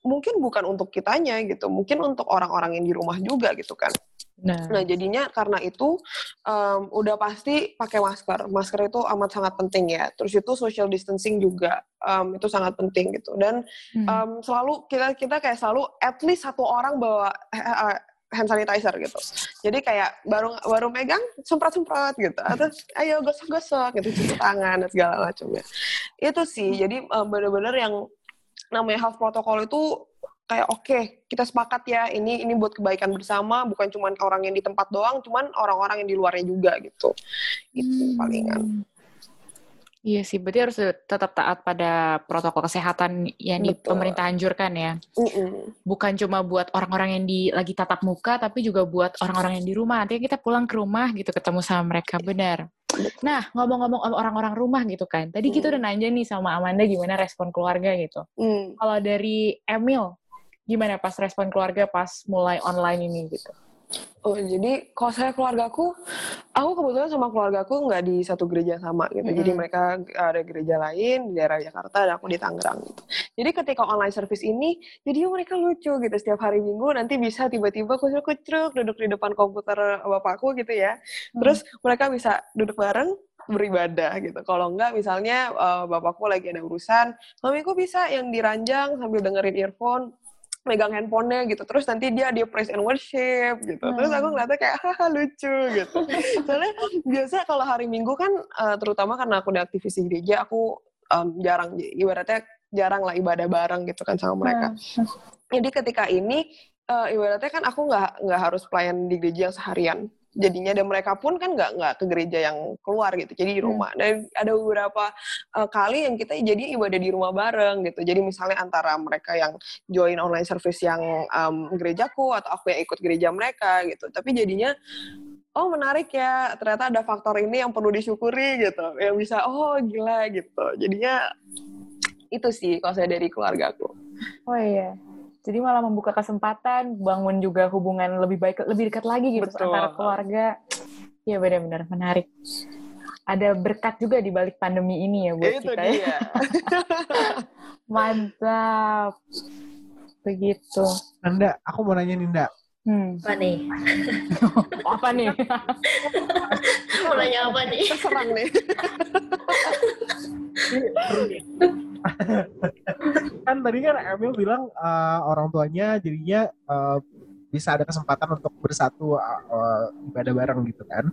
mungkin bukan untuk kitanya gitu, mungkin untuk orang-orang yang di rumah juga gitu kan. Nah, Nah, jadinya karena itu em, udah pasti pakai masker. Masker itu amat sangat penting ya. Terus itu social distancing juga em, itu sangat penting gitu. Dan hmm. em, selalu kita kita kayak selalu at least satu orang bawa eh, eh, hand sanitizer gitu. Jadi kayak baru baru megang semprot-semprot gitu. Atau ayo gosok-gosok gitu cuci tangan dan segala macamnya. Itu sih. Jadi em, bener-bener yang namanya health protocol itu kayak oke kita sepakat ya ini ini buat kebaikan bersama bukan cuma orang yang di tempat doang cuman orang-orang yang di luarnya juga gitu itu palingan Iya sih, berarti harus tetap taat pada protokol kesehatan yang di Betul. pemerintah anjurkan ya. Mm-mm. Bukan cuma buat orang-orang yang di lagi tatap muka, tapi juga buat orang-orang yang di rumah. Nanti kita pulang ke rumah gitu, ketemu sama mereka, benar. Nah, ngomong-ngomong orang-orang rumah gitu kan. Tadi kita Hmm. udah nanya nih sama Amanda gimana respon keluarga gitu. Mm. Kalau dari Emil, gimana pas respon keluarga pas mulai online ini gitu? Oh, jadi kalau saya keluargaku, aku kebetulan sama keluargaku nggak di satu gereja sama gitu. Jadi Mm-mm. mereka ada gereja lain di daerah Jakarta dan aku di Tangerang gitu. Jadi ketika online service ini, jadi mereka lucu gitu. Setiap hari Minggu nanti bisa tiba-tiba kucruk-kucruk duduk di depan komputer bapakku gitu ya. Terus mereka bisa duduk bareng, beribadah gitu. Kalau enggak misalnya eh, bapakku lagi ada urusan, mami kok bisa yang diranjang sambil dengerin earphone, megang handphonenya gitu. Terus nanti dia dia praise and worship gitu. Terus aku ngeliatnya kayak haha lucu gitu. Soalnya biasa kalau hari Minggu kan eh, terutama karena aku udah aktivis di gereja, aku em, jarang ibaratnya jarang lah ibadah bareng gitu kan sama mereka. Jadi ketika ini eh, ibaratnya kan aku nggak nggak harus pelayan di gereja yang seharian. Jadinya dan mereka pun kan nggak nggak ke gereja yang keluar gitu. Jadi di rumah. Dan ada beberapa eh, kali yang kita jadi ibadah di rumah bareng gitu. Jadi misalnya antara mereka yang join online service yang em, gerejaku atau aku yang ikut gereja mereka gitu. Tapi jadinya oh menarik ya ternyata ada faktor ini yang perlu disyukuri gitu yang bisa oh gila gitu jadinya itu sih kalau saya dari keluargaku Oh iya. Jadi malah membuka kesempatan bangun juga hubungan lebih baik, lebih dekat lagi gitu Betul. antara keluarga. Iya benar-benar menarik. Ada berkat juga di balik pandemi ini ya buat itu kita ya. dia Mantap. Begitu. Nanda, aku mau nanya nih, Nda. Hmm. Apa nih? Apa nih? Mau nanya apa nih? terserang nih kan tadi kan Emil bilang eh, orang tuanya jadinya eh, bisa ada kesempatan untuk bersatu eh, ibadah bareng gitu kan.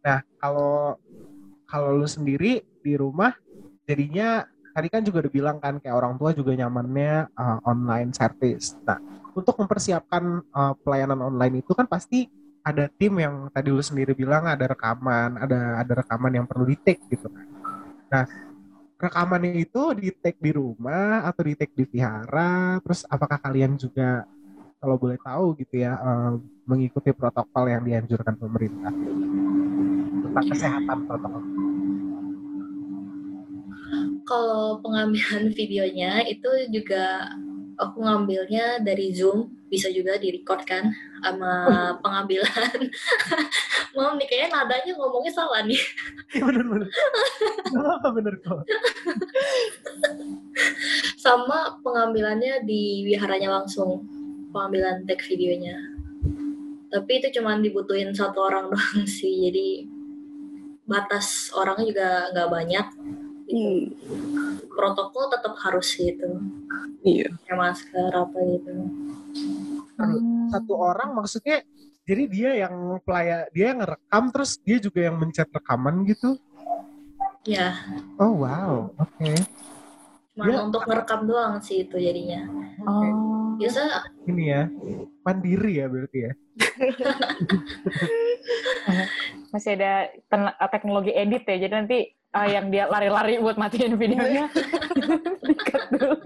Nah, kalau kalau lu sendiri di rumah jadinya tadi kan juga udah bilang kan kayak orang tua juga nyamannya eh, online service. Nah, untuk mempersiapkan eh, pelayanan online itu kan pasti ada tim yang tadi lu sendiri bilang ada rekaman, ada ada rekaman yang perlu di-take gitu kan. Nah, rekamannya itu di-take di rumah atau di-take di vihara? Terus apakah kalian juga kalau boleh tahu gitu ya eh, mengikuti protokol yang dianjurkan pemerintah tentang kesehatan protokol? Kalau pengambilan videonya itu juga aku ngambilnya dari Zoom, bisa juga di-record kan sama pengambilan. Mam nih kayaknya nadanya ngomongnya salah nih. bener bener. Gak bener kok. Sama pengambilannya di wiharanya langsung, pengambilan tag videonya. Tapi itu cuma dibutuhin satu orang doang sih, jadi batas orangnya juga nggak banyak. Gitu. Protokol tetap harus gitu, iya kayak masker apa gitu. Satu orang maksudnya jadi dia yang pelaya dia yang ngerekam terus dia juga yang mencet rekaman gitu. Ya, Oh wow, oke. cuma Ya. untuk ngerekam doang sih itu jadinya. Oh. Biasa Ini ya mandiri ya berarti ya. Masih ada teknologi edit ya. Jadi nanti uh, yang dia lari-lari buat matiin videonya. Dikat dulu.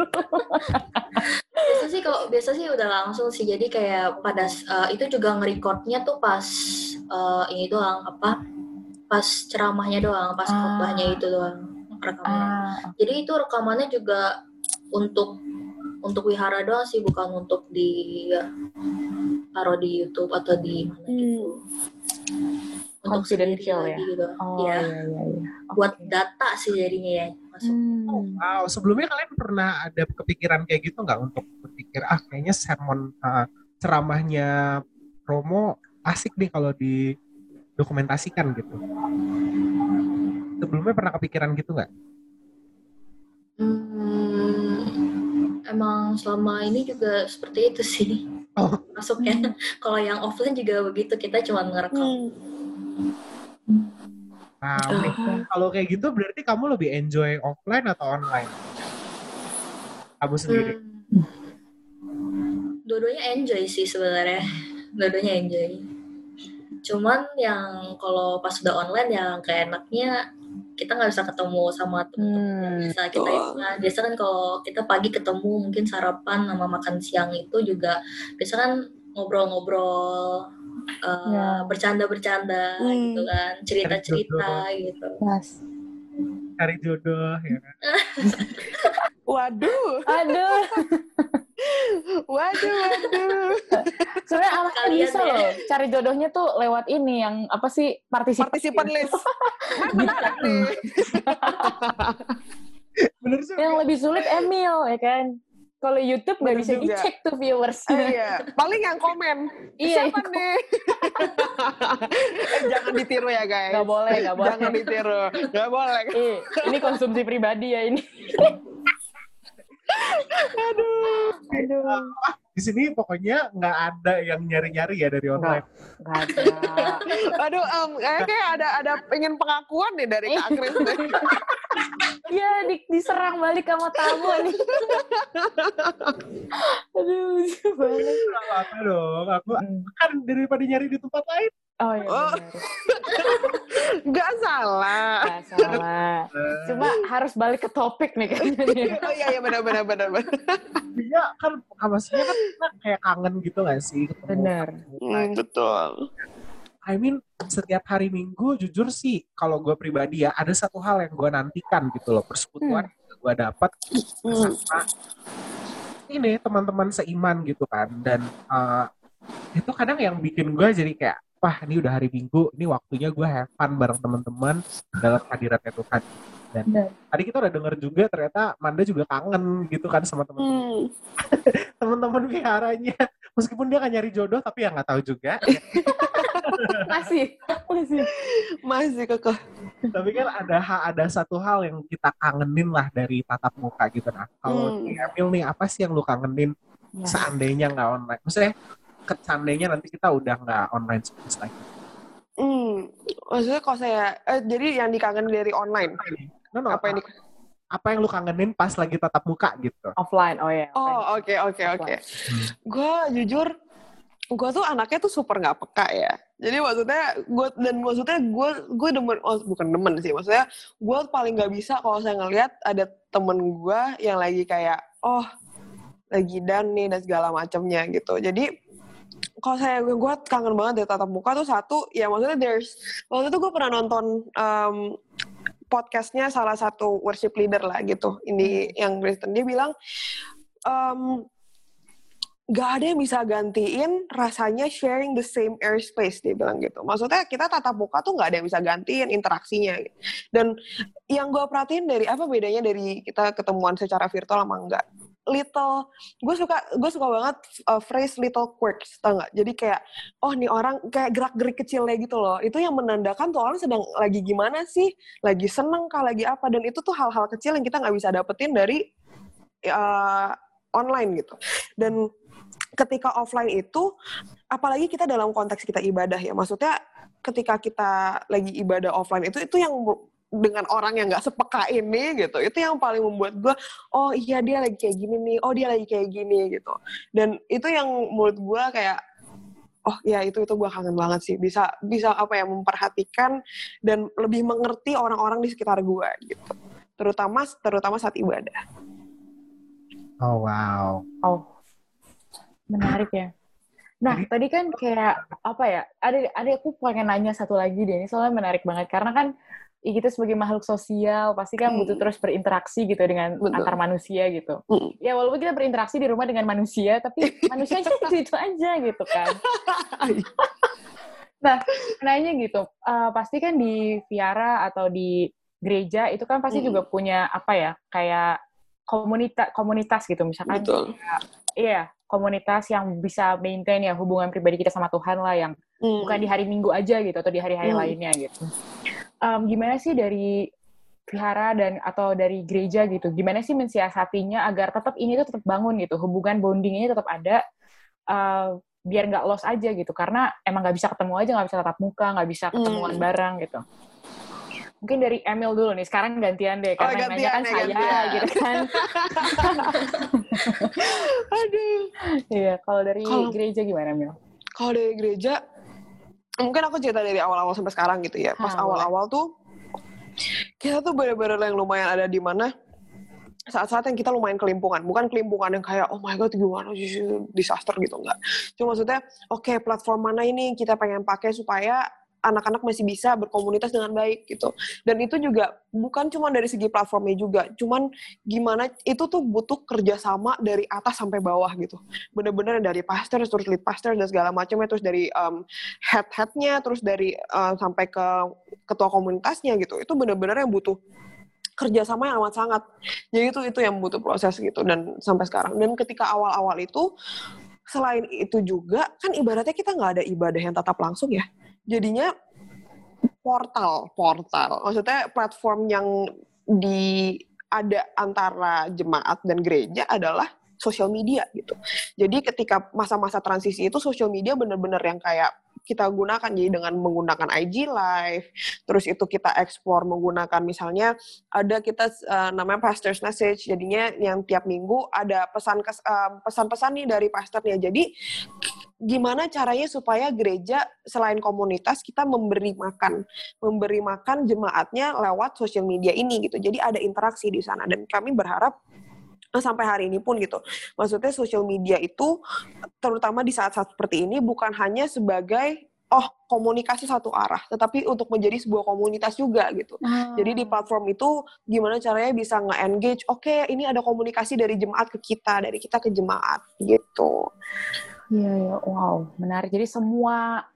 biasa sih kalau biasa sih udah langsung sih. Jadi kayak pada uh, itu juga nge-recordnya tuh pas uh, ini doang apa pas ceramahnya doang pas Ah. khotbahnya itu doang rekamannya. Ah, jadi itu rekamannya juga untuk untuk wihara doang sih bukan untuk di taruh di YouTube atau di mana gitu untuk sendiri Confidential ya? lagi gitu oh Iya, iya iya iya. buat data sih jadinya ya masuk Hmm. Wow, sebelumnya kalian pernah ada kepikiran kayak gitu nggak untuk berpikir ah kayaknya sermon uh, ceramahnya Romo asik nih kalau didokumentasikan gitu. Sebelumnya pernah kepikiran gitu nggak? Hmm, emang selama ini juga seperti itu sih Oh. masuknya. Kalau yang offline juga begitu, kita cuma ngerekam. Nah, oke. kalau kayak gitu berarti kamu lebih enjoy offline atau online? Kamu sendiri. Hmm. Dua-duanya enjoy sih sebenarnya. Dua-duanya enjoy. Cuman yang kalau pas udah online yang keenaknya kita nggak bisa ketemu sama teman-teman yang Hmm, bisa kita itu kan. Biasa kan kalau kita pagi ketemu mungkin sarapan sama makan siang itu juga biasa kan ngobrol-ngobrol uh, Ya. bercanda-bercanda Hmm. gitu kan cerita-cerita gitu Mas. Cari jodoh ya kan? waduh Aduh, waduh waduh sebenarnya Kalian bisa ya. loh cari jodohnya tuh lewat ini yang apa sih partisipan. partisipan list menarik nih Bener sih. Yang lebih sulit Emil ya kan. Kalau YouTube nggak bisa juga. dicek tuh viewers. Eh, iya, paling yang komen. Iya, Siapa nih? eh, jangan ditiru ya guys. Nggak boleh, nggak boleh. Jangan ditiru. Nggak boleh. Eh, ini konsumsi pribadi ya ini. Aduh. Aduh. Di sini pokoknya nggak ada yang nyari-nyari ya dari online. Nggak ada. Aduh, em, kayak kayak ada ada pengen pengakuan nih dari Kak Kris. Iya, di, diserang balik sama tamu nih. Aduh, lucu banget. Apa-apa dong. Aku kan daripada nyari di tempat lain. Oh iya Oh. Nggak salah. Nggak salah. Cuma harus balik ke topik nih kayaknya. nih. Oh iya iya benar benar benar benar. Iya kan, maksudnya kan kita kayak kangen gitu gak sih? ketemu Benar. Hmm, betul. I mean, setiap hari Minggu jujur sih, kalau gue pribadi ya, ada satu hal yang gue nantikan gitu loh, persekutuan yang gue dapat Hmm. sama ini teman-teman seiman gitu kan. Dan eh, itu kadang yang bikin gue jadi kayak, wah ini udah hari Minggu, ini waktunya gue have fun bareng teman-teman dalam hadiratnya Tuhan. Dan Benar. tadi kita udah denger juga ternyata Manda juga kangen gitu kan sama teman-teman Hmm. teman-teman viharanya. Meskipun dia kan nyari jodoh, tapi ya nggak tahu juga. Masih. Masih. Masih kekeh. tapi kan ada ada satu hal yang kita kangenin lah dari tatap muka gitu nah kalau Hmm. Emil nih apa sih yang lu kangenin Ya. seandainya nggak online maksudnya ke- seandainya nanti kita udah nggak online service lagi Hmm. Maksudnya kalau saya eh, jadi yang dikangen dari online. no, no, Apa ini? apa yang lu kangenin pas lagi tatap muka gitu Offline. Oh ya. Oh, oke oke oke. Hmm. Gue jujur gue tuh anaknya tuh super nggak peka ya. Jadi maksudnya gue dan maksudnya gue gue demen oh, bukan demen sih maksudnya gue paling nggak bisa kalau saya ngelihat ada temen gue yang lagi kayak oh lagi dan nih dan segala macamnya gitu. Jadi kalau saya gue kangen banget dari tatap muka tuh satu ya maksudnya there's waktu itu gue pernah nonton um, podcastnya salah satu worship leader lah gitu ini yang Kristen. Dia bilang um, gak ada yang bisa gantiin rasanya sharing the same airspace dia bilang gitu. Maksudnya kita tatap muka tuh gak ada yang bisa gantiin interaksinya. Gitu. dan yang gue perhatiin dari apa bedanya dari kita ketemuan secara virtual sama enggak little gue suka gue suka banget uh, phrase little quirks tau nggak? Jadi kayak oh nih orang kayak gerak gerik kecilnya gitu loh. Itu yang menandakan tuh orang sedang lagi gimana sih? Lagi seneng kah? Lagi apa? Dan itu tuh hal-hal kecil yang kita nggak bisa dapetin dari uh, online gitu. Dan ketika offline itu apalagi kita dalam konteks kita ibadah ya. Maksudnya ketika kita lagi ibadah offline itu itu yang dengan orang yang nggak sepeka ini gitu. Itu yang paling membuat gue oh iya dia lagi kayak gini nih. Oh dia lagi kayak gini gitu. Dan itu yang menurut gue kayak oh ya itu itu gue kangen banget sih. Bisa bisa apa ya memperhatikan dan lebih mengerti orang-orang di sekitar gue gitu. Terutama terutama saat ibadah. Oh wow. Oh, menarik ya. Nah, tadi kan kayak apa ya? Ada ada aku pengen nanya satu lagi deh. Ini soalnya menarik banget. Karena kan ya kita sebagai makhluk sosial pasti kan butuh Hmm. terus berinteraksi gitu dengan Betul. antar manusia gitu. Hmm. Ya walaupun kita berinteraksi di rumah dengan manusia, tapi manusianya itu itu aja gitu kan. Nah, nanya gitu, eh, pasti kan di Viara atau di gereja itu kan pasti Hmm. juga punya apa ya, kayak komunitas komunitas gitu misalkan betul Iya, komunitas yang bisa maintain ya hubungan pribadi kita sama Tuhan lah yang Hmm. bukan di hari Minggu aja gitu atau di hari-hari Hmm. lainnya gitu. Em, gimana sih dari vihara dan atau dari gereja gitu? Gimana sih mensiasatinya agar tetap ini tuh tetap bangun gitu, hubungan bonding ini tetap ada eh, biar nggak lost aja gitu karena emang nggak bisa ketemu aja nggak bisa tatap muka nggak bisa ketemuan Hmm. bareng gitu. Mungkin dari Emil dulu nih, sekarang gantian deh, Oh, karena yang nanya kan gantian ya, saya gantian. gitu kan. aduh Iya, kalau dari Kalau- gereja gimana, Mil? kalau dari gereja mungkin aku cerita dari awal-awal sampai sekarang gitu ya. Pas Ah, awal-awal tuh kita tuh bener-bener yang lumayan ada di mana saat-saat yang kita lumayan kelimpungan. Bukan kelimpungan yang kayak oh my god gimana disaster gitu enggak. Cuma maksudnya oke platform mana ini kita pengen pakai supaya anak-anak masih bisa berkomunitas dengan baik gitu dan itu juga bukan cuma dari segi platformnya juga cuman gimana itu tuh butuh kerjasama dari atas sampai bawah gitu bener-bener dari pastor terus lead pastor dan segala macamnya terus dari um, head-headnya terus dari uh, sampai ke ketua komunitasnya gitu itu bener-bener yang butuh kerjasama yang amat sangat. Jadi itu itu yang butuh proses gitu dan sampai sekarang. Dan ketika awal-awal itu selain itu juga kan ibaratnya kita nggak ada ibadah yang tatap langsung ya. Jadinya portal, portal. Maksudnya platform yang di ada antara jemaat dan gereja adalah sosial media gitu. Jadi ketika masa-masa transisi itu sosial media benar-benar yang kayak kita gunakan jadi dengan menggunakan IG Live, terus itu kita ekspor menggunakan misalnya ada kita uh, namanya pastor's message, jadinya yang tiap minggu ada pesan kes, uh, pesan-pesan nih dari pastornya. Jadi gimana caranya supaya gereja selain komunitas kita memberi makan, memberi makan jemaatnya lewat sosial media ini gitu. Jadi ada interaksi di sana dan kami berharap sampai hari ini pun gitu. Maksudnya sosial media itu terutama di saat-saat seperti ini bukan hanya sebagai oh komunikasi satu arah, tetapi untuk menjadi sebuah komunitas juga gitu. Hmm. Jadi di platform itu gimana caranya bisa nge-engage, oke okay, ini ada komunikasi dari jemaat ke kita, dari kita ke jemaat gitu. Iya, ya, wow, menarik. Jadi semua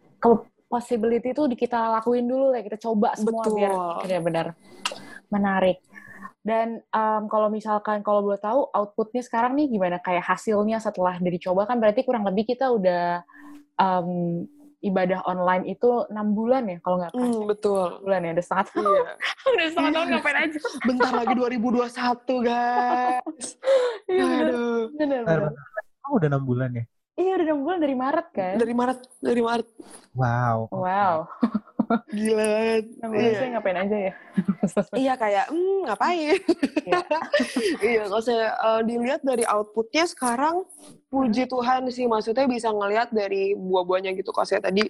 possibility itu kita lakuin dulu ya, kita coba semua Betul. biar benar-benar menarik. Dan um, kalau misalkan kalau boleh tahu outputnya sekarang nih gimana kayak hasilnya setelah dari coba kan berarti kurang lebih kita udah um, ibadah online itu enam bulan ya kalau nggak kan? Hmm, betul. Bulan ya, udah setengah tahun. Iya. udah setengah tahun ngapain aja? Bentar lagi 2021 guys. Iya Aduh. Bener, bener. Oh, udah enam bulan ya? Iya udah enam bulan dari Maret kan? Dari Maret, dari Maret. Wow. Wow. Gila banget. Nah, iya. saya ngapain aja ya? iya kayak, hmm, ngapain? iya, iya kalau saya uh, dilihat dari outputnya sekarang, puji Tuhan sih, maksudnya bisa ngelihat dari buah-buahnya gitu. Kalau saya tadi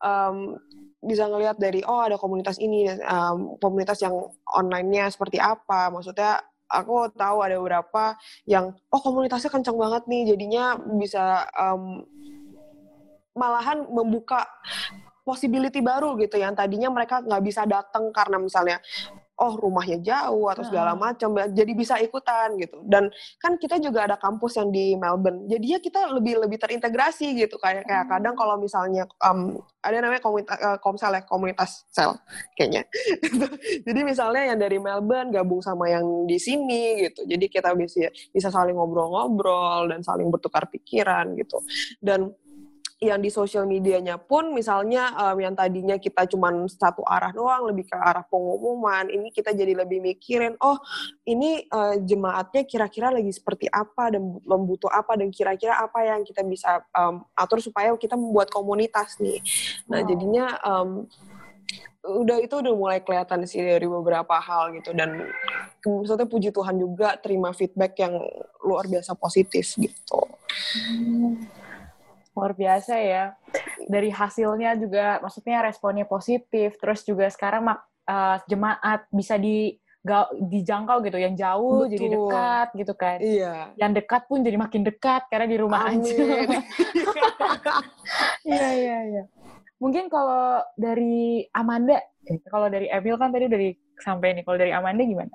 um, bisa ngelihat dari, oh ada komunitas ini, um, komunitas yang online-nya seperti apa. Maksudnya aku tahu ada beberapa yang, oh komunitasnya kencang banget nih, jadinya bisa um, malahan membuka possibility baru gitu. Yang tadinya mereka nggak bisa datang karena misalnya oh rumahnya jauh atau segala macam jadi bisa ikutan gitu. Dan kan kita juga ada kampus yang di Melbourne jadi ya kita lebih lebih terintegrasi gitu. Kayak kayak kadang kalau misalnya um, ada namanya komunitas uh, komsel ya komunitas sel kayaknya. Jadi misalnya yang dari Melbourne gabung sama yang di sini gitu. Jadi kita bisa bisa saling ngobrol-ngobrol dan saling bertukar pikiran gitu. Dan yang di sosial medianya pun misalnya um, yang tadinya kita cuma satu arah doang lebih ke arah pengumuman ini kita jadi lebih mikirin oh ini uh, jemaatnya kira-kira lagi seperti apa dan membutuh apa dan kira-kira apa yang kita bisa um, atur supaya kita membuat komunitas nih nah wow. jadinya um, udah itu udah mulai kelihatan sih dari beberapa hal gitu dan maksudnya puji Tuhan juga terima feedback yang luar biasa positif gitu. Hmm luar biasa ya. Dari hasilnya juga, maksudnya responnya positif. Terus juga sekarang uh, jemaat bisa di dijangkau gitu, yang jauh Betul. jadi dekat gitu kan. Iya. Yang dekat pun jadi makin dekat karena di rumah Amin. aja. Iya iya iya. Mungkin kalau dari Amanda, eh, kalau dari Emil kan tadi dari sampai nih. Kalau dari Amanda gimana?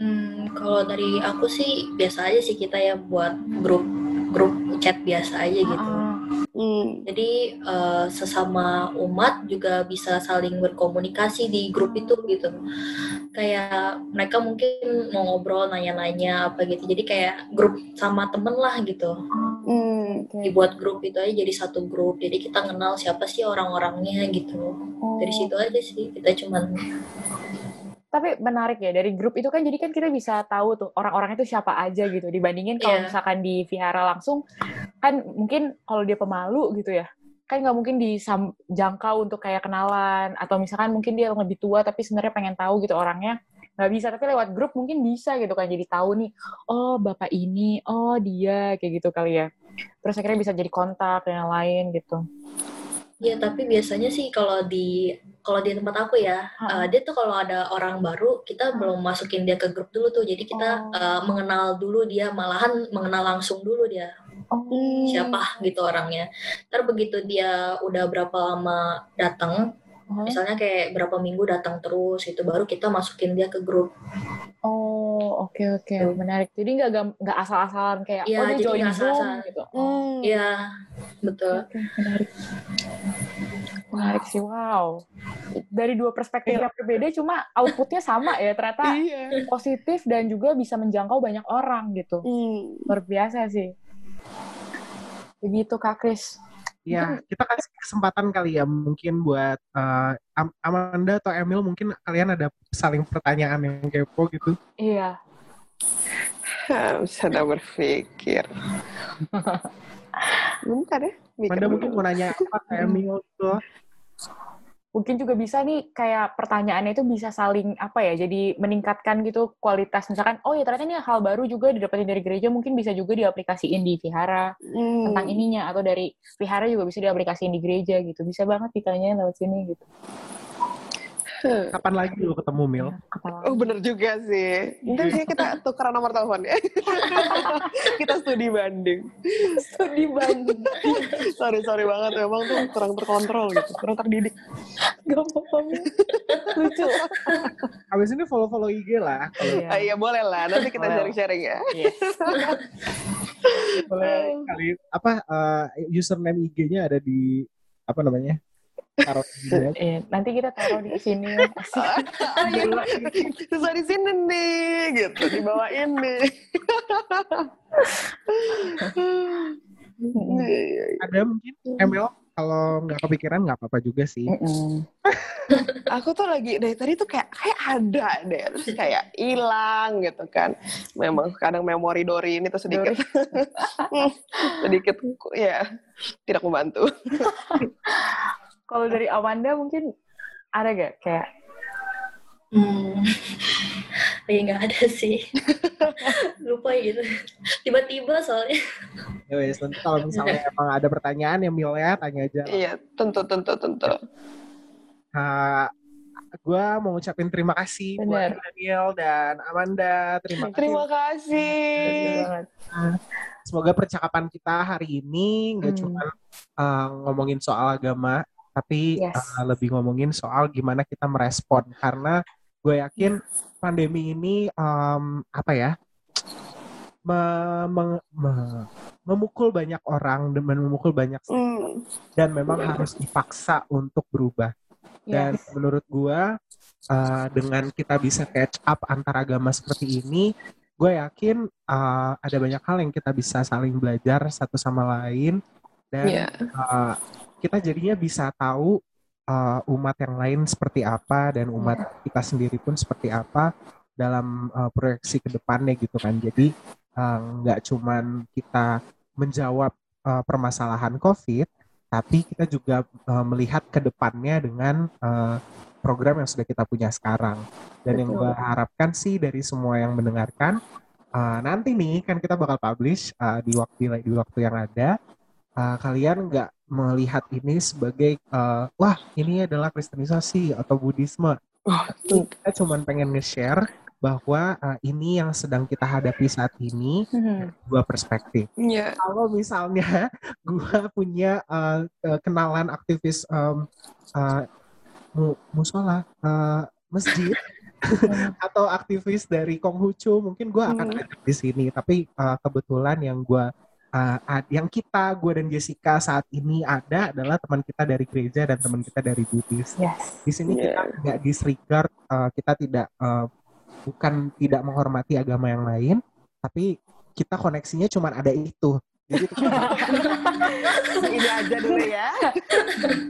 Hmm, kalau dari aku sih biasa aja sih kita ya buat grup grup chat biasa aja gitu. Hmm. Jadi uh, sesama umat juga bisa saling berkomunikasi di grup itu gitu. Kayak mereka mungkin mau ngobrol, nanya-nanya apa gitu. Jadi kayak grup sama temen lah gitu. Hmm. Dibuat grup itu aja jadi satu grup. Jadi kita kenal siapa sih orang-orangnya gitu. Oh. Dari situ aja sih kita cuman tapi menarik ya dari grup itu kan jadi kan kita bisa tahu tuh orang-orang itu siapa aja gitu. Dibandingin kalau yeah. misalkan di vihara langsung kan mungkin kalau dia pemalu gitu ya kan nggak mungkin dijangkau untuk kayak kenalan. Atau misalkan mungkin dia lebih tua tapi sebenarnya pengen tahu gitu orangnya nggak bisa. Tapi lewat grup mungkin bisa gitu kan jadi tahu nih oh bapak ini oh dia kayak gitu kali ya. Terus akhirnya bisa jadi kontak dan yang lain gitu Iya, tapi biasanya sih kalau di kalau di tempat aku ya, uh, dia tuh kalau ada orang baru, kita belum masukin dia ke grup dulu tuh. Jadi kita oh. uh, mengenal dulu dia, malahan mengenal langsung dulu dia. Oh. Siapa gitu orangnya. Ntar begitu dia udah berapa lama datang, uh-huh. misalnya kayak berapa minggu datang terus, itu baru kita masukin dia ke grup. Oh, oke okay, oke, okay. menarik. Jadi nggak nggak asal-asalan kayak ya, oh dia join Zoom gitu. Iya, hmm. betul. Okay, menarik. Menarik sih, wow. Dari dua perspektif yang berbeda, cuma outputnya sama ya. Ternyata Iya. positif dan juga bisa menjangkau banyak orang gitu. Hmm. Luar biasa sih. Begitu Kak Kris. Ya, kita kasih kesempatan kali ya mungkin buat Am- Amanda atau Emil mungkin kalian ada saling pertanyaan yang kepo gitu. Iya. Sudah berpikir. Bentar ya. mikir Amanda mungkin mau nanya apa ke Emil gitu. Mungkin juga bisa nih kayak pertanyaannya itu bisa saling apa ya, jadi meningkatkan gitu kualitas. Misalkan, oh ya ternyata ini hal baru juga didapetin dari gereja, mungkin bisa juga diaplikasiin di vihara Hmm. tentang ininya. Atau dari vihara juga bisa diaplikasiin di gereja gitu. Bisa banget ditanyain lewat sini gitu. Kapan lagi lu ketemu Mil? Apa Oh bener juga sih. Nanti sih kita tukeran nomor telepon ya. kita studi banding. Studi banding. sorry sorry banget memang tuh kurang terkontrol gitu, kurang terdidik. Gak apa-apa. Lucu. Habis ini follow-follow IG lah. Iya. Ah, iya boleh lah. Nanti kita Boleh. sharing-sharing ya. Yes. Boleh kali apa eh, username IG-nya ada di apa namanya? Taruh di. Iya, nanti kita taruh di sini. Oh iya, susah di sini nih, gitu. Iya, iya, iya. Ada mungkin Emil kalau nggak kepikiran nggak apa-apa juga sih. Aku tuh lagi dari tadi tuh kayak kayak ada deh, terus kayak hilang gitu kan. Memang kadang memori Dori ini tuh sedikit sedikit ya tidak membantu. Kalau dari Amanda mungkin ada gak kayak Hmm. Lagi nggak ada sih. Lupa gitu. Tiba-tiba soalnya. Ya wes, nanti kalau misalnya emang ada pertanyaan ya Mil ya tanya aja. Iya, tentu tentu tentu. gue mau ngucapin terima kasih Bener. buat Daniel dan Amanda. Terima kasih. Terima kasih. Semoga percakapan kita hari ini nggak Hmm. cuma uh, ngomongin soal agama, tapi Yes. uh, lebih ngomongin soal gimana kita merespon. Karena gue yakin pandemi ini um, apa ya me- me- me- memukul banyak orang dan memukul banyak Hmm. dan memang harus dipaksa untuk berubah. Dan Yes. menurut gua uh, dengan kita bisa catch up antar agama seperti ini, gue yakin uh, ada banyak hal yang kita bisa saling belajar satu sama lain dan Iya. uh, kita jadinya bisa tahu uh, umat yang lain seperti apa dan umat kita sendiri pun seperti apa dalam uh, proyeksi ke depannya gitu kan. Jadi uh, nggak cuman kita menjawab uh, permasalahan COVID, tapi kita juga uh, melihat ke depannya dengan uh, program yang sudah kita punya sekarang. Dan yang Betul. gue harapkan sih dari semua yang mendengarkan, uh, nanti nih kan kita bakal publish uh, di waktu di waktu yang ada. Uh, kalian nggak melihat ini sebagai uh, wah ini adalah Kristenisasi atau Buddhisme. Kita cuma pengen nge-share bahwa uh, ini yang sedang kita hadapi saat ini Hmm. dua perspektif Iya. kalau misalnya gua punya uh, kenalan aktivis um, uh, mu- musola uh, masjid atau aktivis dari Konghucu mungkin gua akan Hmm. ngajak di sini tapi uh, kebetulan yang gua uh, ad- yang kita gua dan Jessica saat ini ada adalah teman kita dari gereja dan teman kita dari Buddhis Yes. di sini kita Iya. nggak disregard uh, kita tidak uh, bukan tidak menghormati agama yang lain tapi kita koneksinya cuma ada itu jadi itu Ini aja dulu ya.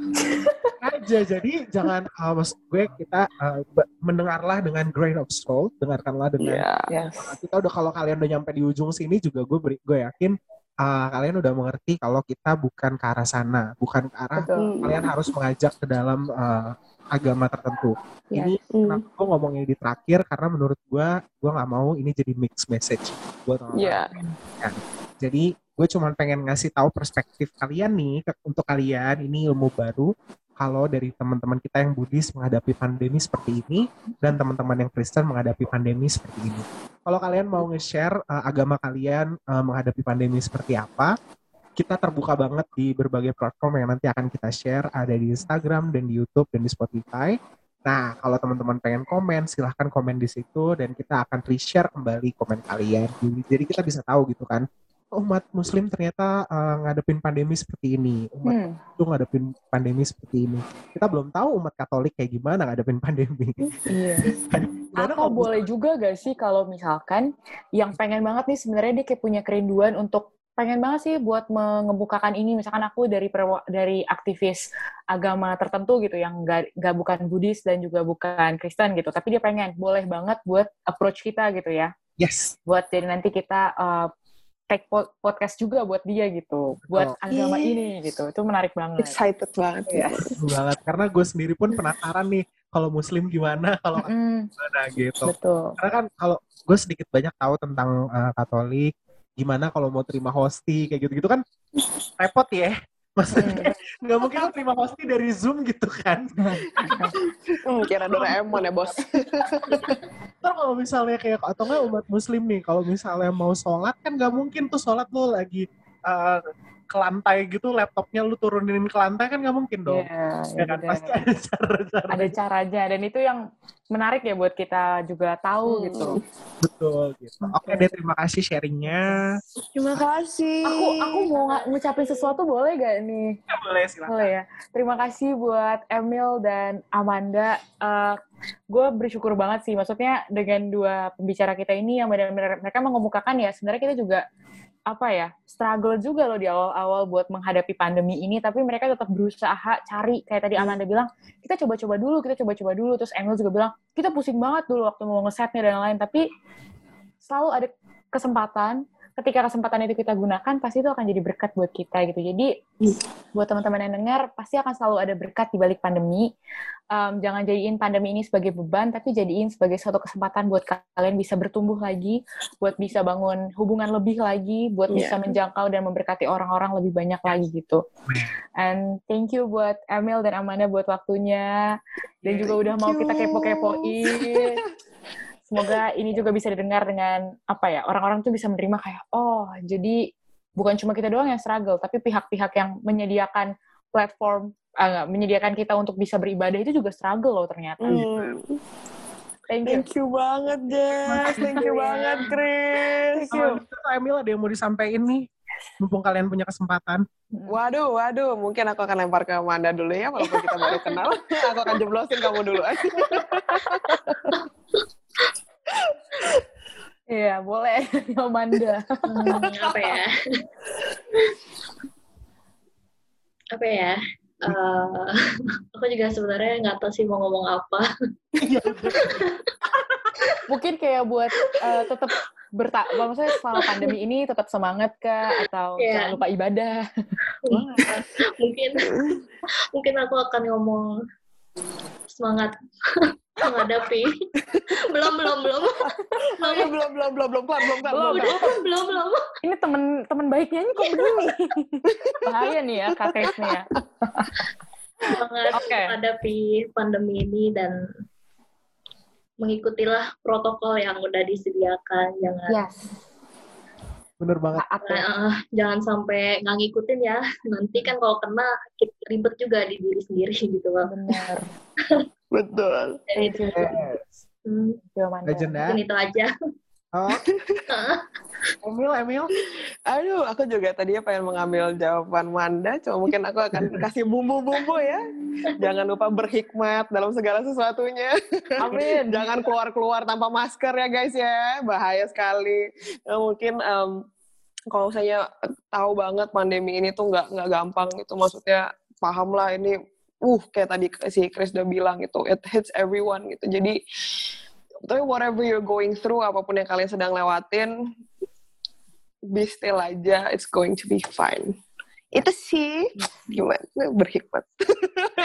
aja jadi jangan uh, maksud gue kita uh, mendengarlah dengan grain of salt dengarkanlah dengan. Yes. uh, kita udah kalau kalian udah nyampe di ujung sini juga gue beri, gue yakin uh, kalian udah mengerti kalau kita bukan ke arah sana bukan ke arah Betul. kalian harus mengajak ke dalam uh, agama tertentu Yes. ini Hmm. Kenapa gue ngomongnya di terakhir karena menurut gue gue nggak mau ini jadi mixed message buat orang-orang. Iya. Jadi gue cuma pengen ngasih tahu perspektif kalian nih ke- untuk kalian ini ilmu baru kalau dari teman-teman kita yang Buddhis menghadapi pandemi seperti ini dan teman-teman yang Kristen menghadapi pandemi seperti ini. Kalau kalian mau nge-share uh, agama kalian uh, menghadapi pandemi seperti apa, kita terbuka banget di berbagai platform yang nanti akan kita share ada di Instagram dan di YouTube dan di Spotify. Nah, kalau teman-teman pengen komen, silahkan komen di situ dan kita akan reshare kembali komen kalian. Jadi- kita bisa tahu gitu kan, umat muslim ternyata uh, ngadepin pandemi seperti ini. Umat Hmm. itu ngadepin pandemi seperti ini. Kita belum tahu umat Katolik kayak gimana ngadepin pandemi. Iya. Atau boleh juga gak sih kalau misalkan yang pengen banget nih sebenarnya dia kayak punya kerinduan untuk pengen banget sih buat mengemukakan ini misalkan aku dari dari aktivis agama tertentu gitu yang gak, gak bukan Buddhis dan juga bukan Kristen gitu tapi dia pengen boleh banget buat approach kita gitu ya Yes. buat jadi nanti kita uh, take po- podcast juga buat dia gitu buat Betul. agama Ih. ini gitu itu menarik banget Excited banget. Iya. Seru banget karena gue sendiri pun penasaran nih kalau muslim gimana kalau Mm, gimana gitu. betul Karena kan kalau gue sedikit banyak tahu tentang uh, Katolik, gimana kalau mau terima hosti kayak gitu-gitu kan repot ya. Maksudnya nggak mungkin lo terima hosti dari Zoom gitu kan. Hmm, kira Doraemon ya bos. Ntar kalau misalnya kayak atau nggak umat muslim nih, kalau misalnya mau sholat kan nggak mungkin tuh sholat lo lagi uh, ke lantai gitu, laptopnya lu turunin ke lantai kan nggak mungkin dong. Iya, Ya ya kan pasti ada cara-cara. ada caranya dan itu yang menarik ya buat kita juga tahu Hmm. gitu. Betul gitu. Oke deh, terima kasih sharingnya. Terima kasih. Aku aku mau ngucapin sesuatu boleh gak nih? Boleh silakan. Boleh ya. Terima kasih buat Emil dan Amanda. gue bersyukur banget sih. Maksudnya dengan dua pembicara kita ini yang benar-benar mereka mengemukakan ya sebenarnya kita juga apa ya struggle juga loh di awal-awal buat menghadapi pandemi ini tapi mereka tetap berusaha cari kayak tadi Amanda bilang kita coba-coba dulu kita coba-coba dulu. Terus Emil juga bilang kita pusing banget dulu waktu mau ngesetnya dan lain-lain. Tapi selalu ada kesempatan ketika kesempatan itu kita gunakan pasti itu akan jadi berkat buat kita gitu. Jadi buat teman-teman yang dengar pasti akan selalu ada berkat di balik pandemi. Em, jangan jadiin pandemi ini sebagai beban tapi jadiin sebagai suatu kesempatan buat kalian bisa bertumbuh lagi buat bisa bangun hubungan lebih lagi buat Iya. bisa menjangkau dan memberkati orang-orang lebih banyak lagi gitu. And thank you buat Emil dan Amanda buat waktunya. Dan juga udah mau kita kepo-kepoin semoga ini juga bisa didengar dengan apa ya orang-orang tuh bisa menerima kayak oh jadi bukan cuma kita doang yang struggle tapi pihak-pihak yang menyediakan platform ah, nggak, menyediakan kita untuk bisa beribadah itu juga struggle loh ternyata Hmm. thank you Thank you banget, Jess. Thank you banget, Chris. Sama Dr. Emil ada yang mau disampaikan nih? Mumpung kalian punya kesempatan. Waduh, waduh. Mungkin aku akan lempar ke Amanda dulu ya, walaupun kita baru kenal. aku akan jeblosin kamu dulu aja. iya boleh Amanda Hmm, apa ya? apa ya? Eh, aku juga sebenarnya nggak tahu sih mau ngomong apa. mungkin kayak buat eh, tetap berta maksudnya selama pandemi ini tetap semangat kah atau Iya. jangan lupa ibadah mungkin mungkin aku akan ngomong semangat menghadapi. belum belum belum. belum, belum, belum, belum, belum, kelar, belum, kelar, belum, Belum, kelar. belum belum. ini temen temen baiknya ini kok begini bahaya nih ya kak Chris nih ya menghadapi pandemi ini dan mengikutilah protokol yang udah disediakan. Jangan yes Bener banget. ya Eh, jangan sampai nggak ngikutin ya. Nanti kan kalau kena ribet juga di diri sendiri gitu loh. benar Betul. Jadi itu hmm, ya. mungkin itu aja. Oh. Emil, Emil. Aduh, aku juga tadinya pengen mengambil jawaban Manda, cuma mungkin aku akan kasih bumbu-bumbu ya. Jangan lupa berhikmat dalam segala sesuatunya. Amin. Jangan keluar-keluar tanpa masker ya guys ya, bahaya sekali. Nah, mungkin em, kalau saya tahu banget pandemi ini tuh nggak nggak gampang gitu, maksudnya paham lah ini, uh kayak tadi si Chris udah bilang gitu, it hits everyone gitu. Jadi tapi whatever you're going through, apa pun yang kalian sedang lewatin, be still aja, it's going to be fine. Itu sih gimana berhikmat.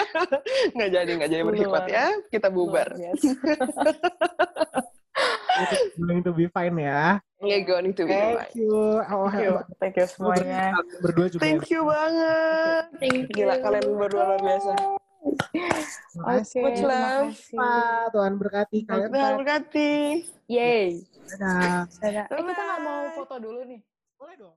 nggak jadi nggak jadi berhikmat ya. Kita bubar. Going to be fine ya. You're going to be fine. Thank you. Oh, Thank you, thank you semuanya. Berdua juga. Thank you banget. Thank you. Gila kalian berdua luar biasa. Terima kasih. Much terima love. Pak, Tuhan berkati kalian. Tuhan berkati. Yeay. Dadah. Dadah. Eh, kita nggak mau foto dulu nih. Boleh dong.